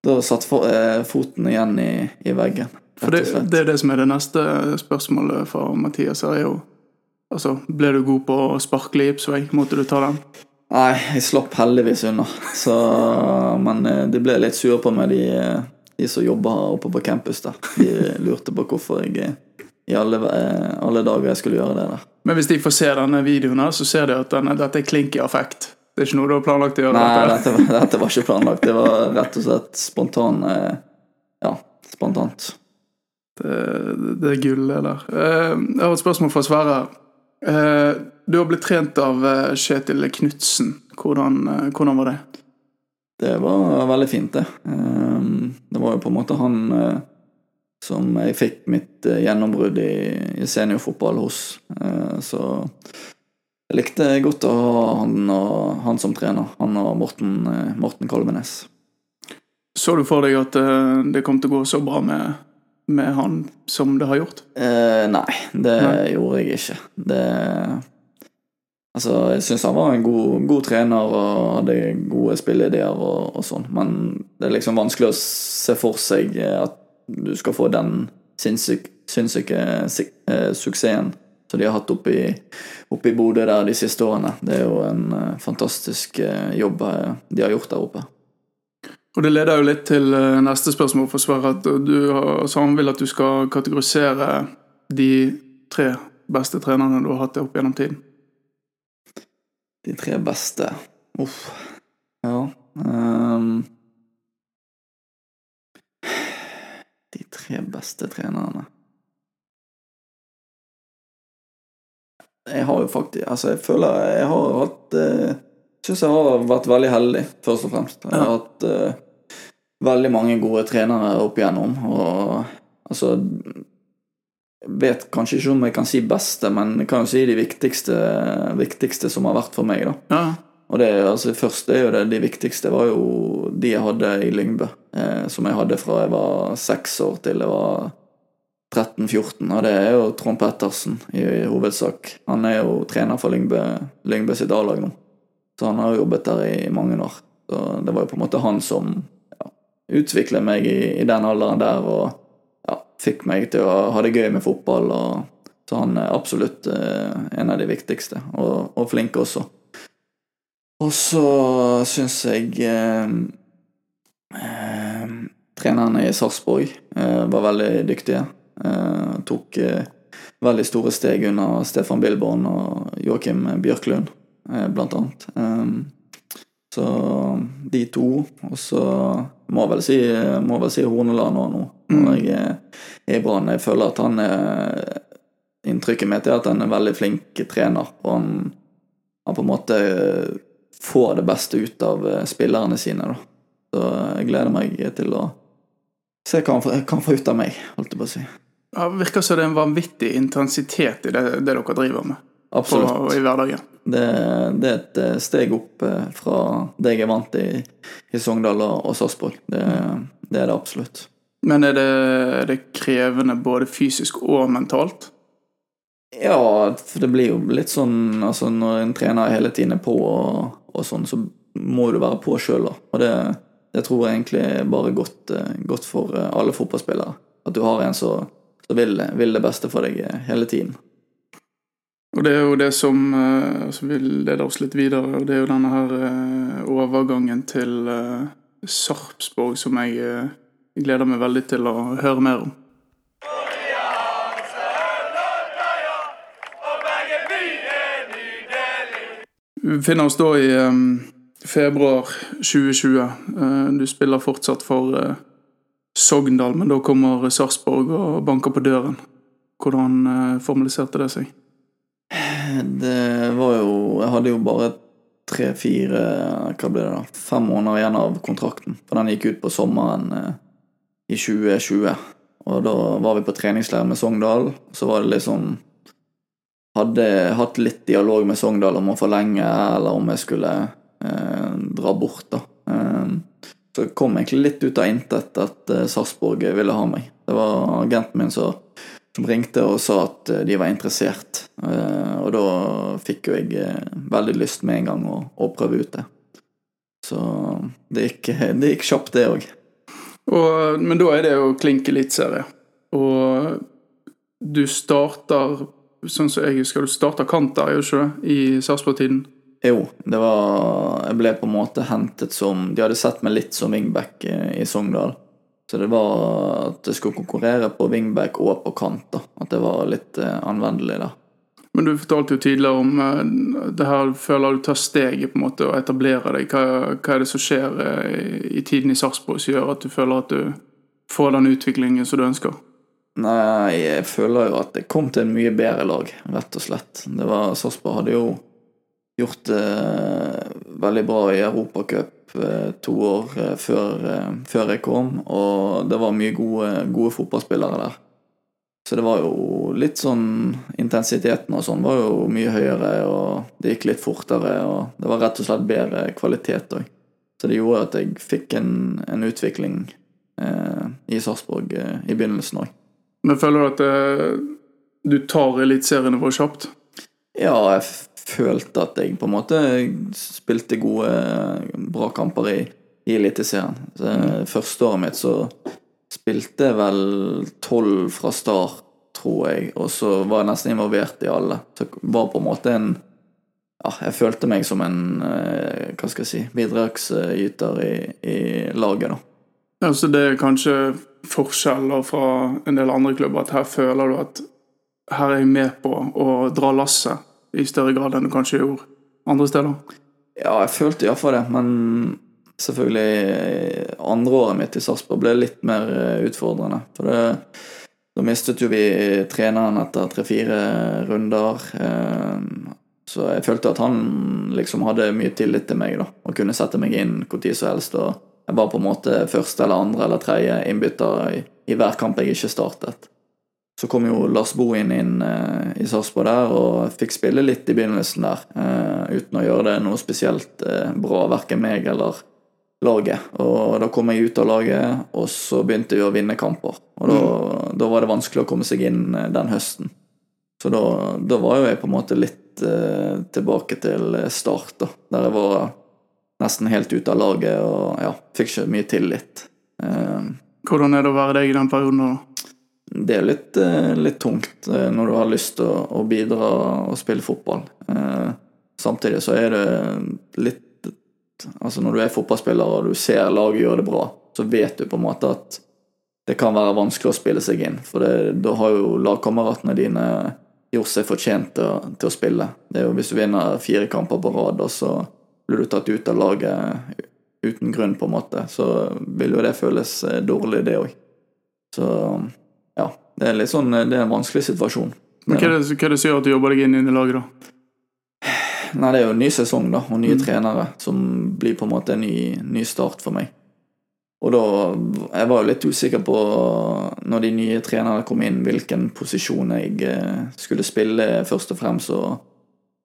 C: da satt for, eh, foten igjen i, i veggen,
A: For det, det er det som er det neste spørsmålet fra Mathias. er jo Altså, Ble du god på å sparkle i gipsvegg? Måtte du ta den?
C: Nei, jeg slapp heldigvis unna. Så, men eh, de ble litt sure på meg, de, eh, de som jobber oppe på campus. der. De lurte på hvorfor jeg eh, i alle, alle dager jeg skulle gjøre det der.
A: Men hvis de får se denne videoen, her, så ser de at denne, dette er klink i affekt. Det er ikke noe du har planlagt å gjøre?
C: Nei,
A: dette.
C: dette, var- (laughs) dette var ikke planlagt. Det var rett og slett spontan Ja, spontant.
A: Det, det er gull, det der. Jeg har et spørsmål fra Sverre. Eh, Du har blitt trent av eh, Kjetil Knutsen. Hvordan, eh, hvordan var det?
C: Det var veldig fint, det. Ehm, Det var jo på en måte han som jeg fikk mitt gjennombrudd i, seniorfotball hos. Så jeg likte godt å ha han, og, han som trener. Han og Morten, Morten Kalvenes.
A: Så du for deg at det kom til å gå så bra med, med han som det har gjort?
C: Eh, nei, det
A: Nei.
C: gjorde jeg ikke. Det Altså, jeg syns han var en god, god trener og hadde gode spilleideer og, og sånn, men det er liksom vanskelig å se for seg at du skal få den sinnssyk, sinnssyke eh, suksessen som de har hatt oppe i, oppe i Bodø der de siste årene. Det er jo en eh, fantastisk eh, jobb de har gjort der oppe.
A: Og Det leder jo litt til eh, neste spørsmål for Sverre. At du, har- vil at du skal kategorisere de tre beste trenerne du har hatt opp gjennom tiden.
C: De tre beste Uff. Ja. um. de tre beste trenerne Jeg har jo faktisk Altså, jeg føler jeg har hatt Jeg Syns jeg har vært veldig heldig, først og fremst. Jeg har hatt eh, veldig mange gode trenere opp igjennom, og altså vet kanskje ikke om jeg kan si beste, men jeg kan jo si de viktigste, viktigste som har vært for meg. da.
A: Ja,
C: Og det, altså, først er jo det, de viktigste var jo de jeg hadde i Lyngbø. Eh, som jeg hadde fra jeg var seks år til jeg var 13-14. Og det er jo Trond Pettersen i, i hovedsak. Han er jo trener for Lyngbø, Lyngbø sitt A-lag nå. Så han har jo jobbet der i mange år. Så det var jo på en måte han som ja, utviklet meg i, i, den alderen der, og ja, fikk meg til å ha det gøy med fotball. Og, så han er absolutt eh, en av de viktigste, og, og flink også. Og så syns jeg eh, eh, trenerne i Sarpsborg eh, var veldig dyktige. Eh, tok eh, veldig store steg under Stefan Bilborn og Joakim Bjørklund, blant annet. Så de to. Og så må vel si, må vel si Horneland òg nå, når mm. jeg er i Brann. Jeg føler at han er Inntrykket mitt er at han er en veldig flink trener. og han, han på en måte får det beste ut av spillerne sine. da. Så jeg gleder meg til å se hva han kan få ut av meg, holdt jeg på å si.
A: Ja, virker som det er en vanvittig intensitet i det, det dere driver med.
C: Absolutt.
A: På, I hverdagen.
C: Det, det, er et eh, steg opp eh, fra det jeg er vant til i, i Sogndal og, Sarpsborg. Det, det, er det absolutt.
A: Men er det, er det krevende både fysisk og mentalt?
C: Ja, for det blir jo litt sånn altså Når en trener hele tiden er på, og, og sånn, så må du være på sjøl. Og det, det, tror jeg egentlig er bare godt, eh, godt for alle fotballspillere. At du har en som vil, vil det beste for deg hele tiden.
A: Og det er jo det som, uh, som vil lede oss litt videre, og det er jo denne her uh, overgangen til uh, Sarpsborg som jeg gleder meg veldig til å høre mer om. Vi befinner oss da i februar 2020. du spiller fortsatt for Sogndal, men da kommer Sarpsborg og banker på døren. Hvordan eh, formaliserte det seg?
C: Det var jo Jeg hadde jo bare tre-fire Hva ble det, da? Fem måneder igjen av kontrakten. For den gikk ut på sommeren eh, i 2020. Og da var vi på treningsleir med Sogndal. Så var det liksom Hadde hatt litt dialog med Sogndal om å forlenge, eller om jeg skulle eh, dra bort, da. Eh, så kom egentlig litt ut av intet at eh, Sarpsborg ville ha meg. Det var agenten min som, som ringte og sa at uh, de var interessert. Uh, og da fikk jo jeg veldig lyst med en gang å, å prøve ut det. Så det gikk, (laughs) det gikk kjapt, det òg.
A: Men da er det jo ser jeg. Og du starter, sånn som jeg husker, du starter kanter, gjør du ikke det, i Sarpsborg-tiden?
C: Jo, det var Jeg ble på en måte hentet som De hadde sett meg litt som wingback i Sogndal. Så det var at jeg skulle konkurrere på wingback og på kant. da At det var litt eh, anvendelig da
A: Men du fortalte jo tidligere om eh, det her føler du tar steget på en måte og etablerer deg. Hva, hva er det som skjer eh, i tiden i Sarpsborg som gjør at du føler at du får den utviklingen som du ønsker?
C: Nei, jeg føler jo at det kom til en mye bedre lag, rett og slett. Det var Sarpsborg hadde jo gjort det veldig bra i Europacup to år eh, før, før, jeg kom, og det var mye gode, gode, fotballspillere der. Så det var jo litt sånn Intensiteten og sånn var jo mye høyere, og det gikk litt fortere, og det var rett og slett bedre kvalitet òg. Så det gjorde at jeg fikk en, en utvikling eh, i Sarpsborg eh, i begynnelsen òg.
A: Men føler du at eh, du tar eliteserienivå kjapt?
C: Ja, jeg følte at jeg på en måte spilte gode, bra kamper i, i Eliteserien. Mm. Første året mitt så spilte jeg vel tolv fra start, tror jeg, og så var jeg nesten involvert i alle. Så var på en måte en ja, jeg følte meg som en eh, hva skal jeg si, bidragsyter i, i laget, da.
A: Ja, så det er kanskje forskjeller fra en del andre klubber, at her føler du at her er jeg med på å dra lasset? I større grad enn du kanskje gjorde andre steder?
C: Ja, jeg følte iallfall det, men selvfølgelig andreåret mitt i Sarpsborg ble litt mer eh, utfordrende. For det, da mistet jo vi treneren etter tre-fire runder. Eh, så jeg følte at han liksom hadde mye tillit til meg da, og kunne sette meg inn når som helst. og Jeg var på en måte første eller andre eller tredje innbytter i, i hver kamp jeg ikke startet. Så kom jo Lars Bohin inn eh, i Sarpsborg der og fikk spille litt i begynnelsen der, eh, uten å gjøre det noe spesielt eh, bra, verken meg eller laget. Og da kom jeg ut av laget, og så begynte vi å vinne kamper. Og da, mm. da var det vanskelig å komme seg inn eh, den høsten. Så da, da, var jo jeg på en måte litt eh, tilbake til start, da. Der jeg var nesten helt ute av laget og ja, fikk ikke mye tillit. Eh,
A: Hvordan er det å være deg i den perioden? da?
C: Det er litt, eh, litt tungt eh, når du har lyst til å, å bidra og spille fotball. Eh, samtidig så er det litt Altså når du er fotballspiller og du ser laget gjøre det bra, så vet du på en måte at det kan være vanskelig å spille seg inn. For det, da har jo lagkameratene dine gjort seg fortjent til, til, å spille. Det er jo Hvis du vinner fire kamper på rad, og så blir du tatt ut av laget uten grunn, på en måte, så vil jo det føles dårlig, det òg. Så ja, det er litt sånn, det er en vanskelig situasjon.
A: Men hva er det, hva er det som gjør at du jobber deg inn i laget, da?
C: Nei, det er jo en ny sesong, da, og nye
A: Mm.
C: trenere, som blir på en måte en ny, ny start for meg. Og da Jeg var jo litt usikker på, når de nye trenerne kom inn, hvilken posisjon jeg eh, skulle spille, først og fremst, og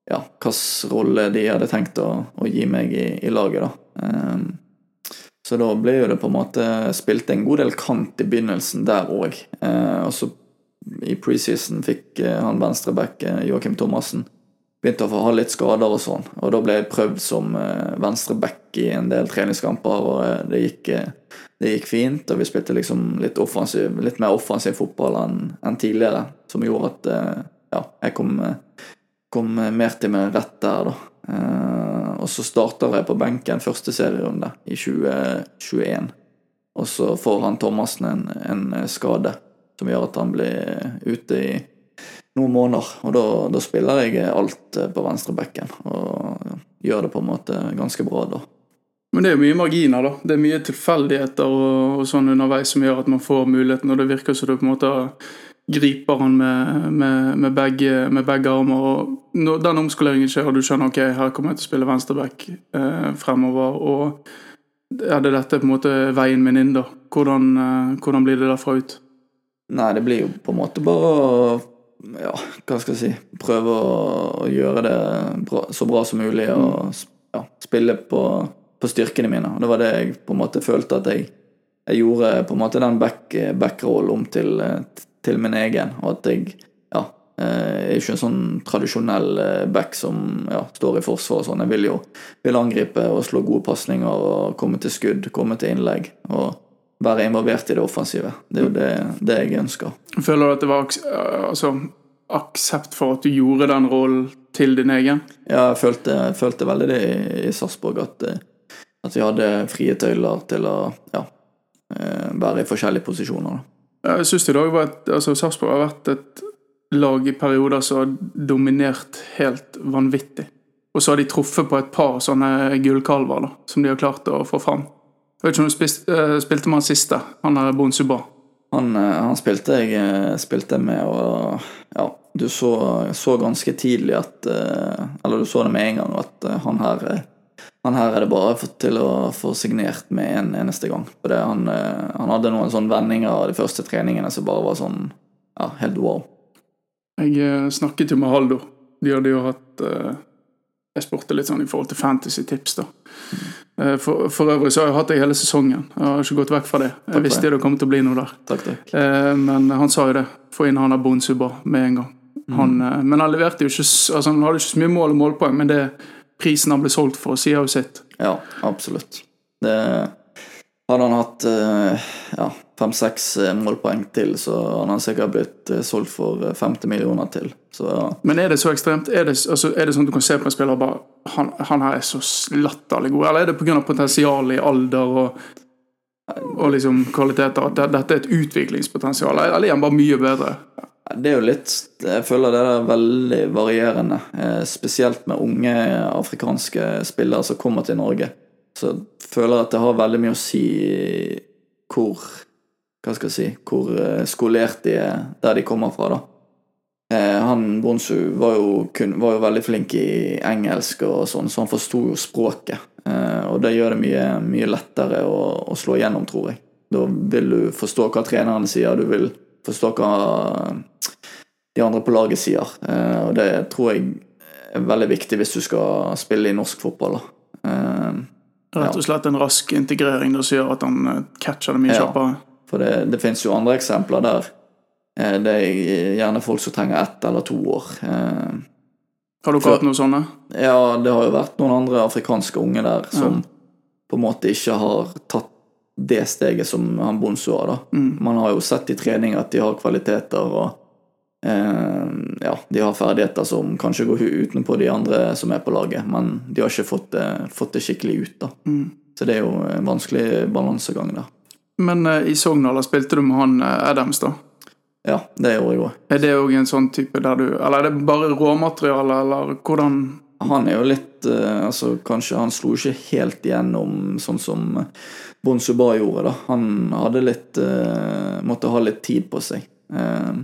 C: ja, hvilken rolle de hadde tenkt å, å gi meg i, i laget, da. Ehm, så da ble jo det på en måte spilt en god del kant i begynnelsen der òg. og så i preseason fikk eh, han venstreback eh, Joakim Thomassen begynte å få ha litt skader og sånn. Og da ble jeg prøvd som eh, venstreback i en del treningskamper, og eh, det gikk, eh, det gikk fint. Og vi spilte liksom litt, offensiv, litt mer offensiv fotball enn en tidligere, som gjorde at eh, ja, jeg kom, eh, kom mer til min rett der, da. Eh, og så starter jeg på benken første serierunde i 2021. Og så får han Thomassen en, en skade som gjør at han blir ute i noen måneder. Og da, da spiller jeg alt på venstrebekken og gjør det på en måte ganske bra da.
A: Men det er jo mye marginer, da. Det er mye tilfeldigheter og, og sånn underveis som gjør at man får muligheten, og det virker som du på en måte griper han med, med, med, begge, med begge armer. og Når den omskoleringen skjer, og du skjønner ok, her kommer jeg til å spille venstreback eh, fremover, og er det dette på en måte veien min inn, da? Hvordan, eh, hvordan blir det derfra ut?
C: Nei, det blir jo på en måte bare å ja, hva skal jeg si Prøve å gjøre det bra, så bra som mulig og ja, spille på, på, styrkene mine. Og Det var det jeg på en måte følte at jeg, jeg gjorde på en måte den backrollen back om til, til, min egen. Og at jeg ja, er ikke en sånn tradisjonell back som ja, står i forsvar og sånn. Jeg vil jo vil angripe og slå gode pasninger og komme til skudd, komme til innlegg. og være involvert i det offensive. Det er jo det, det jeg ønsker.
A: Føler du at det var altså, aksept for at du gjorde den rollen til din egen?
C: Ja, jeg følte, følte veldig det i, i Sarpsborg, at, at, vi hadde frie tøyler til å ja, være i forskjellige posisjoner.
A: Jeg syns i dag var et, altså Sarpsborg har vært et lag i perioder som har dominert helt vanvittig. Og så har de truffet på et par sånne gullkalver som de har klart å få fram. Jeg vet ikke om du spilte, spilte med han siste, han der Bon Suba.
C: Han, han, spilte jeg spilte med, og ja, du så, så, ganske tidlig at Eller du så det med en gang, at han her han her er det bare fått til å få signert med en eneste gang. For det, han, han, hadde noen sånne vendinger av de første treningene som bare var sånn ja, helt wow.
A: Jeg snakket jo med Haldor. De hadde jo hatt Jeg spurte litt sånn i forhold til fantasy-tips, da. Mm. For, for, øvrig så har jeg hatt det hele sesongen. Jeg har ikke gått vekk fra det. Jeg visste det kom til å bli noe der.
C: Takk, takk.
A: Men han sa jo det. Få inn han av Bonsuba med en gang. Han, mm. Men han leverte jo ikke altså Han hadde ikke så mye mål og målpoeng, men det prisen han ble solgt for, sier jo sitt.
C: Ja, absolutt. Det hadde han hatt ja, fem-seks målpoeng til, så hadde han sikkert blitt solgt for 50 millioner til. Så, ja.
A: Men er det så ekstremt? Er det, altså, er det sånn at du kan se på en spiller og bare han, han her er så latterlig god, eller er det pga. potensialet i alder og, og liksom kvaliteter? At dette er et utviklingspotensial, eller er han bare mye bedre?
C: Det er jo litt Jeg føler det er veldig varierende. Spesielt med unge afrikanske spillere som kommer til Norge. Så jeg føler at det har veldig mye å si hvor Hva skal jeg si Hvor skolert de er der de kommer fra, da. Han Bonsu var jo, var jo, veldig flink i engelsk, og sånn, så han forsto jo språket. Og det gjør det mye, mye lettere å, å, slå igjennom, tror jeg. Da vil du forstå hva treneren sier, du vil forstå hva de andre på laget sier. Og det tror jeg er veldig viktig hvis du skal spille i norsk fotball.
A: Rett og slett en rask integrering som gjør at han catcher det mye
C: ja,
A: kjappere?
C: For det, det finnes jo andre eksempler der det er gjerne folk som trenger ett eller to år.
A: Har dere hatt noen sånne?
C: Ja, det har jo vært noen andre afrikanske unge der som på en måte ikke har tatt det steget som han Bonzo har. da. Man har jo sett i trening at de har kvaliteter og eh, ja, de har ferdigheter som kanskje går utenpå de andre som er på laget, men de har ikke fått det, fått det skikkelig ut. da. Så det er jo en vanskelig balansegang der.
A: Men eh, i Sogndal spilte du med han eh, Adams, da.
C: Ja, det gjorde jeg òg.
A: Er det òg en sånn type der du Eller er det bare råmateriale, eller hvordan
C: Han er jo litt eh, altså Kanskje han slo ikke helt igjennom sånn som Bon gjorde. da. Han hadde litt uh, Måtte ha litt tid på seg. Uh,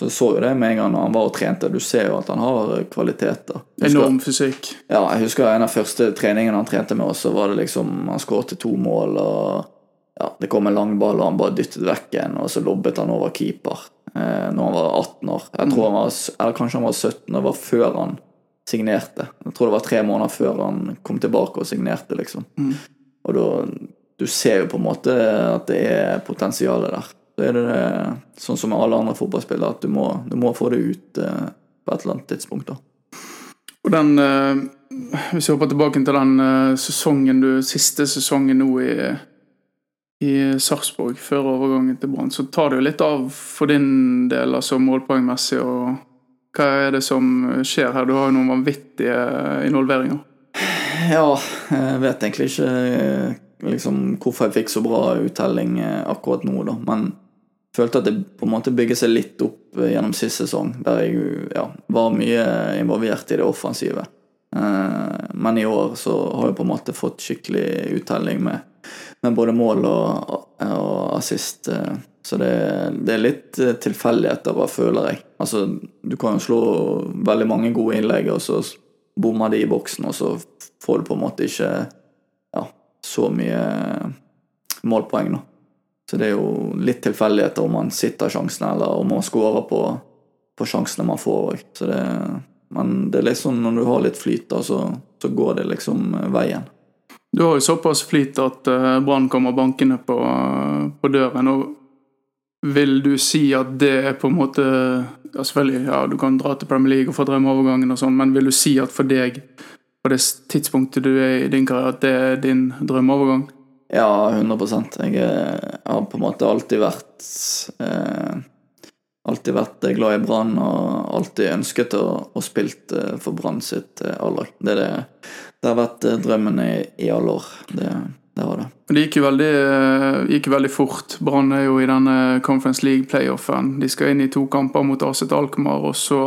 C: så så jo det med en gang når han var og trente. Du ser jo at han har kvaliteter.
A: Enorm fysikk.
C: Ja, jeg husker en av første treningene han trente med oss, så var det liksom Han skåret to mål, og ja, det kom en lang ball, og han bare dyttet vekk en, og så lobbet han over keeper eh, når han var 18 år. Jeg tror han var, Eller kanskje han var 17, det var før han signerte. Jeg tror det var tre måneder før han kom tilbake og signerte, liksom. Og da Du ser jo på en måte at det er potensialet der. Så er det det, sånn som med alle andre fotballspillere, at du må, du må få det ut eh, på et eller annet tidspunkt. da.
A: Og den eh, Hvis vi hopper tilbake til den eh, sesongen du Siste sesongen nå i i Sarpsborg, før overgangen til Brann, så tar det jo litt av for din del, altså målpoengmessig, og hva er det som skjer her? Du har jo noen vanvittige involveringer.
C: Ja, jeg vet egentlig ikke liksom, hvorfor jeg fikk så bra uttelling eh, akkurat nå, da. Men følte at det på en måte bygget seg litt opp eh, gjennom sist sesong, der jeg ja, var mye involvert i det offensive. Eh, Men i år så har jeg på en måte fått skikkelig uttelling med, med både mål og, og assist. Så det, det er litt tilfeldigheter, hva føler jeg. Altså, du kan jo slå veldig mange gode innlegg, og så bommer de i boksen, og så får du på en måte ikke så mye målpoeng, nå. Så det er jo litt tilfeldigheter om man sitter sjansen, eller om man scorer på, på sjansene man får òg. Men det er liksom når du har litt flyt, da, så, så går det liksom veien.
A: Du har jo såpass flyt at eh, Brann kommer bankende på, på døren. og Vil du si at det er på en måte ja, Selvfølgelig, ja, du kan dra til Premier League og få drømmeovergangen og sånn, men vil du si at for deg, på det tidspunktet du er i din karriere, at det er din drømmeovergang?
C: Ja, 100 Jeg eh, har på en måte alltid vært eh, Alltid vært glad i Brann og alltid ønsket å, å spilt eh, for Brann sitt eh, A-lag. Det, det, det har vært eh, drømmen i, i alle år. Det, det har det.
A: Det gikk jo veldig, eh, gikk veldig fort. Brann er jo i denne Conference League-playoffen. De skal inn i to kamper mot Aset Alkmaar, og så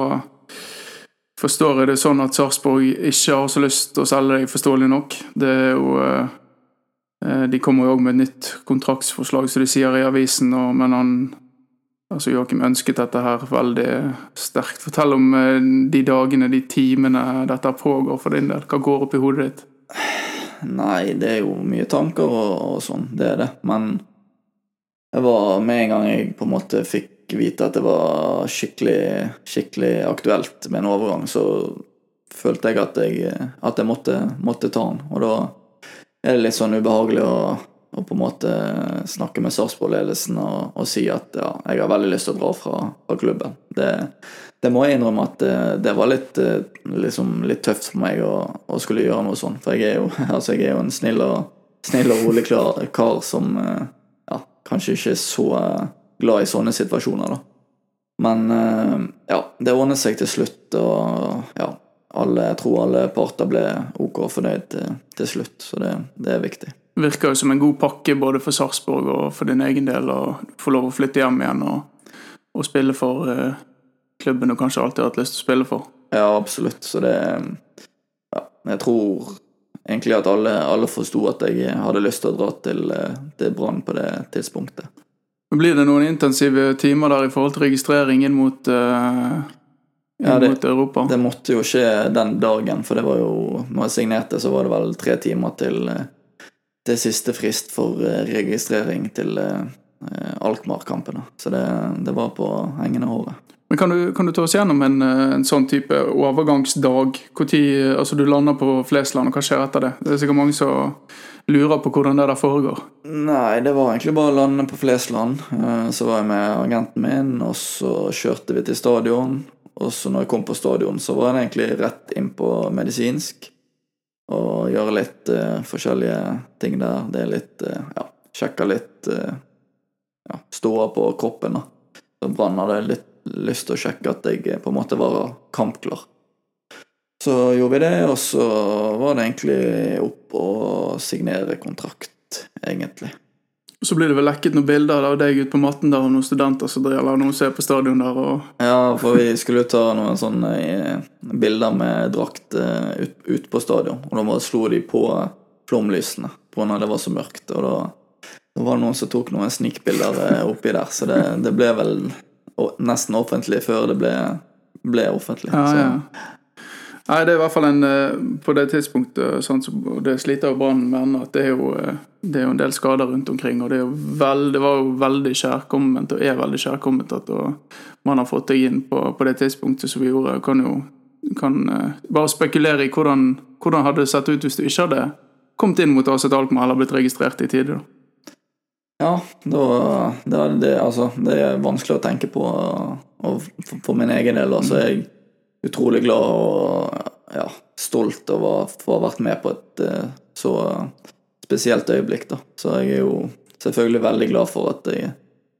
A: forstår jeg det sånn at Sarpsborg ikke har så lyst til å selge deg, forståelig nok. Det er jo eh, De kommer jo òg med et nytt kontraktsforslag, som de sier i avisen, og, men han Altså Joakim ønsket dette her veldig sterkt. Fortell om eh, de dagene, de timene dette pågår for din del. Hva går opp i hodet ditt?
C: Nei, det er jo mye tanker og, og sånn, det er det. Men jeg var med en gang jeg på en måte fikk vite at det var skikkelig, skikkelig aktuelt med en overgang, så følte jeg at jeg, at jeg måtte, måtte ta den. Og da er det litt sånn ubehagelig å, å på en måte snakke med Sarpsborg-ledelsen og, og si at ja, jeg har veldig lyst til å dra fra, fra klubben. Det, det må jeg innrømme at det, det var litt, eh, liksom, litt tøft for meg å, å skulle gjøre noe sånt. For jeg er jo, (laughs) altså jeg er jo en snill og, snill og rolig kar som eh, ja, kanskje ikke er så eh, glad i sånne situasjoner, da. Men eh, ja, det ordnet seg til slutt, og ja, alle, jeg tror alle parter ble OK fornøyd til, til slutt, så det, det er viktig.
A: virker jo som en god pakke både for Sarpsborg og for din egen del. Og få lov å flytte hjem igjen og, og spille for eh, klubben du kanskje alltid har hatt lyst til å spille for.
C: Ja, absolutt. Så det Ja, jeg tror egentlig at alle, alle forsto at jeg hadde lyst til å dra til, eh, til Brann på det tidspunktet.
A: Blir det noen intensive timer der i forhold til registrering inn mot, uh, inn
C: Ja, det-
A: mot Europa?
C: Det måtte jo skje den dagen, for det var jo Når jeg signerte, så var det vel tre timer til, eh, til siste frist for eh, registrering til uh, Alkmaar-kampene. Så det, det var på hengende håret.
A: Men kan du, kan du ta oss gjennom en, en sånn type overgangsdag? Hvor tid, altså Du lander på Flesland, og hva skjer etter det? Det er sikkert mange som lurer på hvordan det der foregår.
C: Nei, det var egentlig bare å lande på Flesland. Eh, Så var jeg med agenten min, og så kjørte vi til stadion. Og så når jeg kom på stadion, så var det egentlig rett inn på medisinsk. Og gjøre litt uh, forskjellige ting der. Det er litt uh, Ja, sjekke litt uh, ja, Ståa på kroppen, da. Brann hadde litt lyst til å sjekke at jeg på en måte var kampklar. Så gjorde vi det, og så var det egentlig opp å signere kontrakt, egentlig.
A: Så blir det vel lekket noen bilder av deg ute på matten der og noen studenter som eller noen som er på stadion der og
C: Ja, for vi skulle ta noen sånne eh, bilder med drakt ute ut, på stadion. Og da slo de på flomlysene på når det var så mørkt. Og da, da var det noen som tok noen snikbilder eh, oppi der, så det, det ble vel nesten offentlig før det ble, ble offentlig.
A: Ja,
C: så,
A: ja. Nei, det er i hvert fall en eh, På det tidspunktet sånn, så, og Det sliter jo Brann med at det er, jo, eh, det er jo en del skader rundt omkring. Og det, veld, det var jo veldig kjærkomment, og er veldig kjærkomment, at man har fått deg inn på, på det tidspunktet som vi gjorde. Kan jo kan eh, bare spekulere i hvordan, hvordan hadde det sett ut hvis du ikke hadde kommet inn mot Aset Alkmaar eller blitt registrert i tide. da.
C: Ja, da, det, er det, altså, det er vanskelig å tenke på. Og for, for min egen del altså så jeg utrolig glad og ja, stolt over å få vært med på et eh, så spesielt øyeblikk. da. Så jeg er jo selvfølgelig veldig glad for at jeg,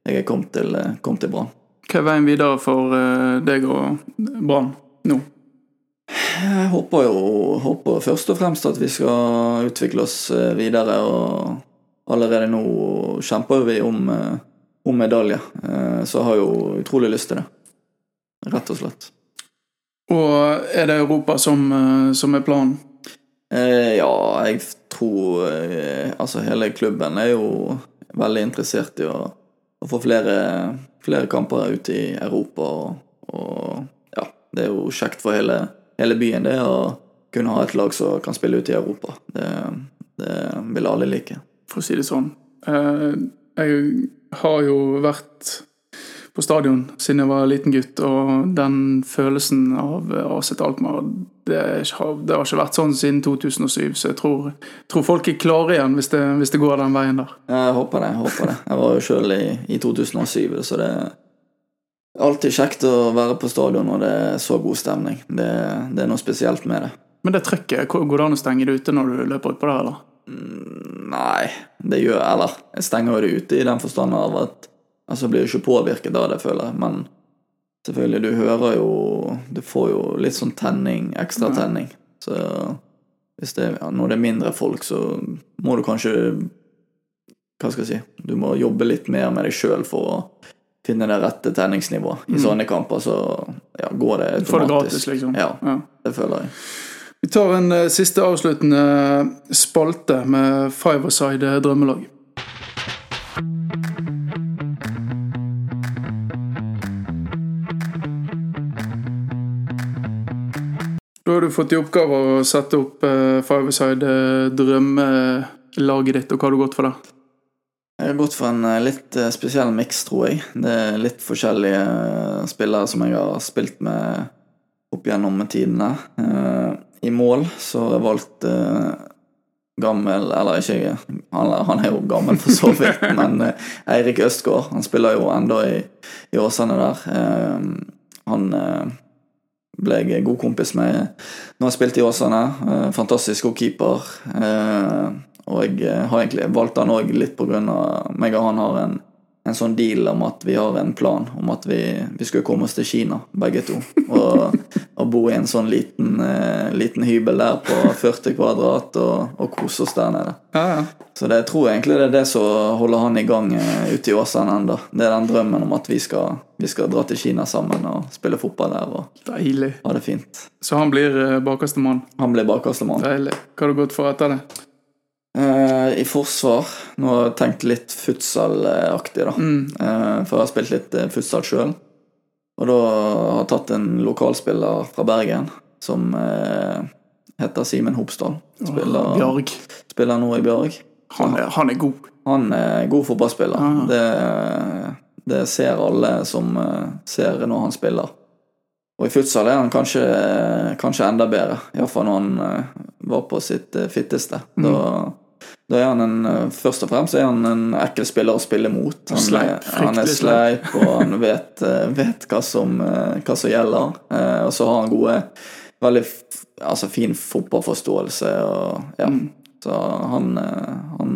C: jeg kommet til, eh, kom til Brann.
A: Hva er veien videre for eh, deg og Brann nå?
C: Jeg håper jo håper først og fremst at vi skal utvikle oss videre. Og allerede nå kjemper vi om, om medalje. Så jeg har jo utrolig lyst til det. Rett og slett.
A: Og er det Europa som, eh, som er planen?
C: Eh, ja, jeg tror eh, Altså, hele klubben er jo veldig interessert i å, å få flere, flere kamper ut i Europa. Og, og ja, det er jo kjekt for hele, hele byen, det å kunne ha et lag som kan spille ut i Europa. Det, det vil alle like.
A: for å si det sånn. Eh, Jeg har jo vært på stadion siden jeg var liten gutt, og den følelsen av Aset Alkmaar det, har- det har ikke vært sånn siden 2007, så jeg tror, tror folk er klare igjen hvis det, hvis det går den veien der.
C: Jeg håper det. Jeg håper det. Jeg var jo sjøl i, i 2007, så det er alltid kjekt å være på stadion når det er så god stemning. Det, det er noe spesielt med det.
A: Men det trykket, går det an å stenge det ute når du løper utpå der, eller?
C: Nei, det gjør jeg, Eller, jeg stenger jo det ute i den forstand av at Altså, blir jo ikke påvirket av det, føler jeg, men selvfølgelig, du hører jo Du får jo litt sånn tenning, ekstra tenning. Så hvis det, ja, når det er mindre folk, så må du kanskje Hva skal jeg si Du må jobbe litt mer med deg sjøl for å finne det rette tenningsnivået. I
A: Mm.
C: sånne kamper så ja, går det
A: automatisk. får det gratis, liksom.
C: Ja,
A: Ja.
C: det føler jeg.
A: Vi tar en uh, siste avsluttende spalte med Fiverside drømmelag. Har du fått i oppgave å sette opp uh, Fiverside drømmelaget ditt, og hva har du gått for der?
C: Jeg har gått for en eh, litt eh, spesiell miks, tror jeg. Det er litt forskjellige eh, spillere som jeg har spilt med opp gjennom tidene. Eh, I mål så har jeg valgt eh, gammel Eller ikke han, han er jo gammel for så vidt, (laughs) men eh, Eirik Østgaard. Han spiller jo enda i, i Åsane der. Eh, han eh, ble jeg god kompis med når jeg spilte i Åsane. Eh, fantastisk god keeper. Eh, og jeg eh, har egentlig valgt han òg litt av meg og han har en, en sånn deal om at vi har en plan om at vi, vi skulle komme oss til Kina, begge to. Og, og bo i en sånn liten, eh, liten hybel der på 40 kvadrat og, og kose oss der nede.
A: Ja, ja.
C: Så det jeg tror egentlig det er det som holder han i gang eh, ute i Åsane ennå. Det er den drømmen om at vi skal, vi skal dra til Kina sammen og spille fotball der og
A: Deilig.
C: ha det fint.
A: Så han blir uh, bakerste mann.
C: Han blir bakerste mann.
A: Deilig. Hva har du gått for etter det?
C: Eh, I forsvar Nå har jeg tenkt litt futsal-aktig, da.
A: Mm.
C: Uh, for jeg har spilt litt eh, futsal sjøl. Og da har jeg tatt en lokalspiller fra Bergen som uh, heter Simen Hopsdal. Spiller,
A: Bjarg.
C: spiller nå i Bjørg.
A: Han er, han er god.
C: Han er god fotballspiller.
A: Ah.
C: Det, det ser alle som ser når han spiller. Og i futsal er han kanskje, kanskje enda bedre, iallfall når han var på sitt fitteste.
A: Mm.
C: Da Da er han en, eh, Først og fremst er han en ekkel spiller å spille mot. Han,
A: Sleip,
C: han er
A: sleip.
C: og han vet, eh, vet hva, som, eh, hva som gjelder. Og så har han gode Veldig altså, fin fotballforståelse. Og, ja.
A: Mm.
C: Så han, han,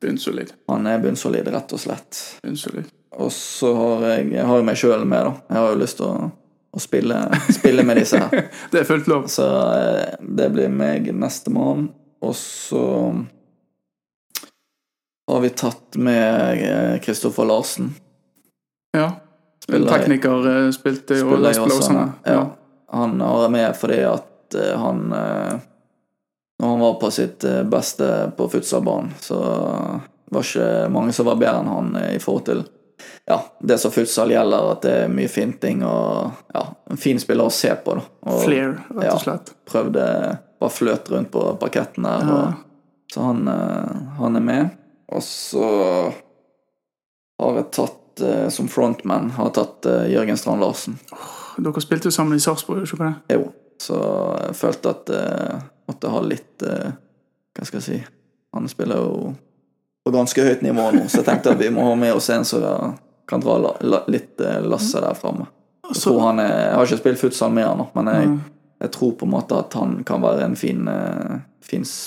A: Bunnsolid.
C: han er bunnsolid, rett og slett.
A: Bunnsolid.
C: Og så har jeg, jeg har meg sjøl med, da. Jeg har jo lyst til å, å spille, spille med disse her. (laughs)
A: Det er fullt lov.
C: Så det blir meg nestemann. Og så har vi tatt med Kristoffer Larsen.
A: Ja.
C: Spiller-
A: Tekniker eh, spilte jo Blåsene.
C: Ja. Han har jeg med fordi at eh, han eh, Når han var på sitt eh, beste på futsalbanen, så var ikke mange som var bedre enn han eh, i forhold til ja, det som futsal gjelder, at det er mye finting og ja, en fin spiller å se på. da. Og
A: Flair, rett og slett.
C: prøvde Bare fløt rundt på parketten der.
A: Ja.
C: Og, så han, eh, han er med. Og så har jeg tatt eh, som frontman har jeg tatt eh, Jørgen Strand Larsen.
A: Dere spilte jo sammen i Sarpsborg, ikke det?
C: Jo. Så jeg følte at jeg måtte ha litt eh, Hva skal jeg si Han spiller jo på ganske høyt nivå nå, så jeg tenkte at vi må ha med oss en som kan dra la, la, litt eh, lasset der framme. Jeg,
A: Så-
C: tror han er- jeg har ikke spilt futsal med han, nå, men jeg, jeg tror på en måte at han kan være en fin, eh, fin eh,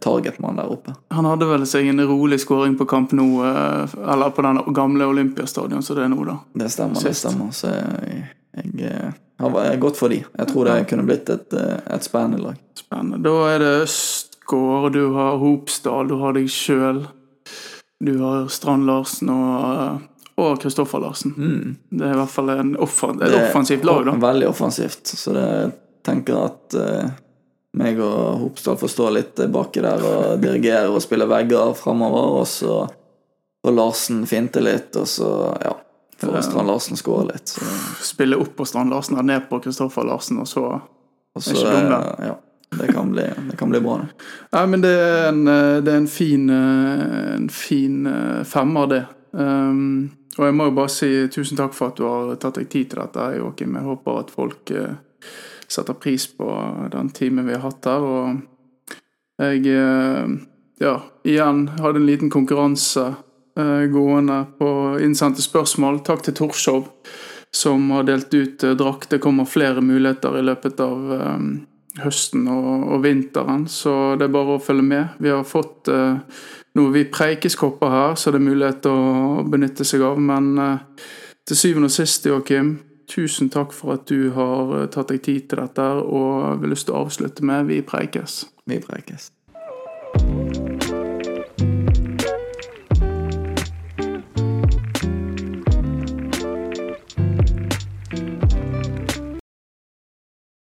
C: targetmann der oppe.
A: Han hadde vel seg en rolig skåring på kamp Nou, eh, eller på den gamle Olympiastadion som det er nå, da.
C: Det stemmer, det stemmer. Så jeg, jeg eh, har godt for de. Jeg tror det kunne blitt et, eh, et spennende lag.
A: Spennende. Da er det Østgård, du har Hopsdal, du har deg sjøl. Du har Strand Larsen og, eh, og Kristoffer Larsen. Det er i hvert fall en offen, et
C: Mm.
A: Offensivt lag, da.
C: Veldig offensivt. Så det jeg tenker at eh, meg og Hopsdal får stå litt baki der og dirigere og spille vegger framover, og så får Larsen finte litt, og så ja, får Strand Larsen skåre litt. Så,
A: Spille opp på Strand Larsen og ned på Kristoffer Larsen, og så
C: og
A: Det
C: så
A: ikke dum,
C: eh, ja, det kan bli, det kan bli bra, det.
A: Nei, men det er en, det er en fin, en fin eh, femmer, det. Um, og jeg må jo bare si tusen takk for at du har tatt deg tid til dette, Joakim. Jeg håper at folk eh, setter pris på den timen vi har hatt her. Og jeg eh, ja, igjen hadde en liten konkurranse eh, gående på innsendte spørsmål. Takk til Torshov, som har delt ut eh, drakt. Det kommer flere muligheter i løpet av høsten og, og vinteren, så det er bare å følge med. Vi har fått eh, noe vi preikeskopper her, så det er mulighet til å benytte seg av. Men eh, til syvende og sist, Joakim, tusen takk for at du har eh, tatt deg tid til dette, og vi har lyst til å avslutte med Vi preikes.
C: Vi preikes.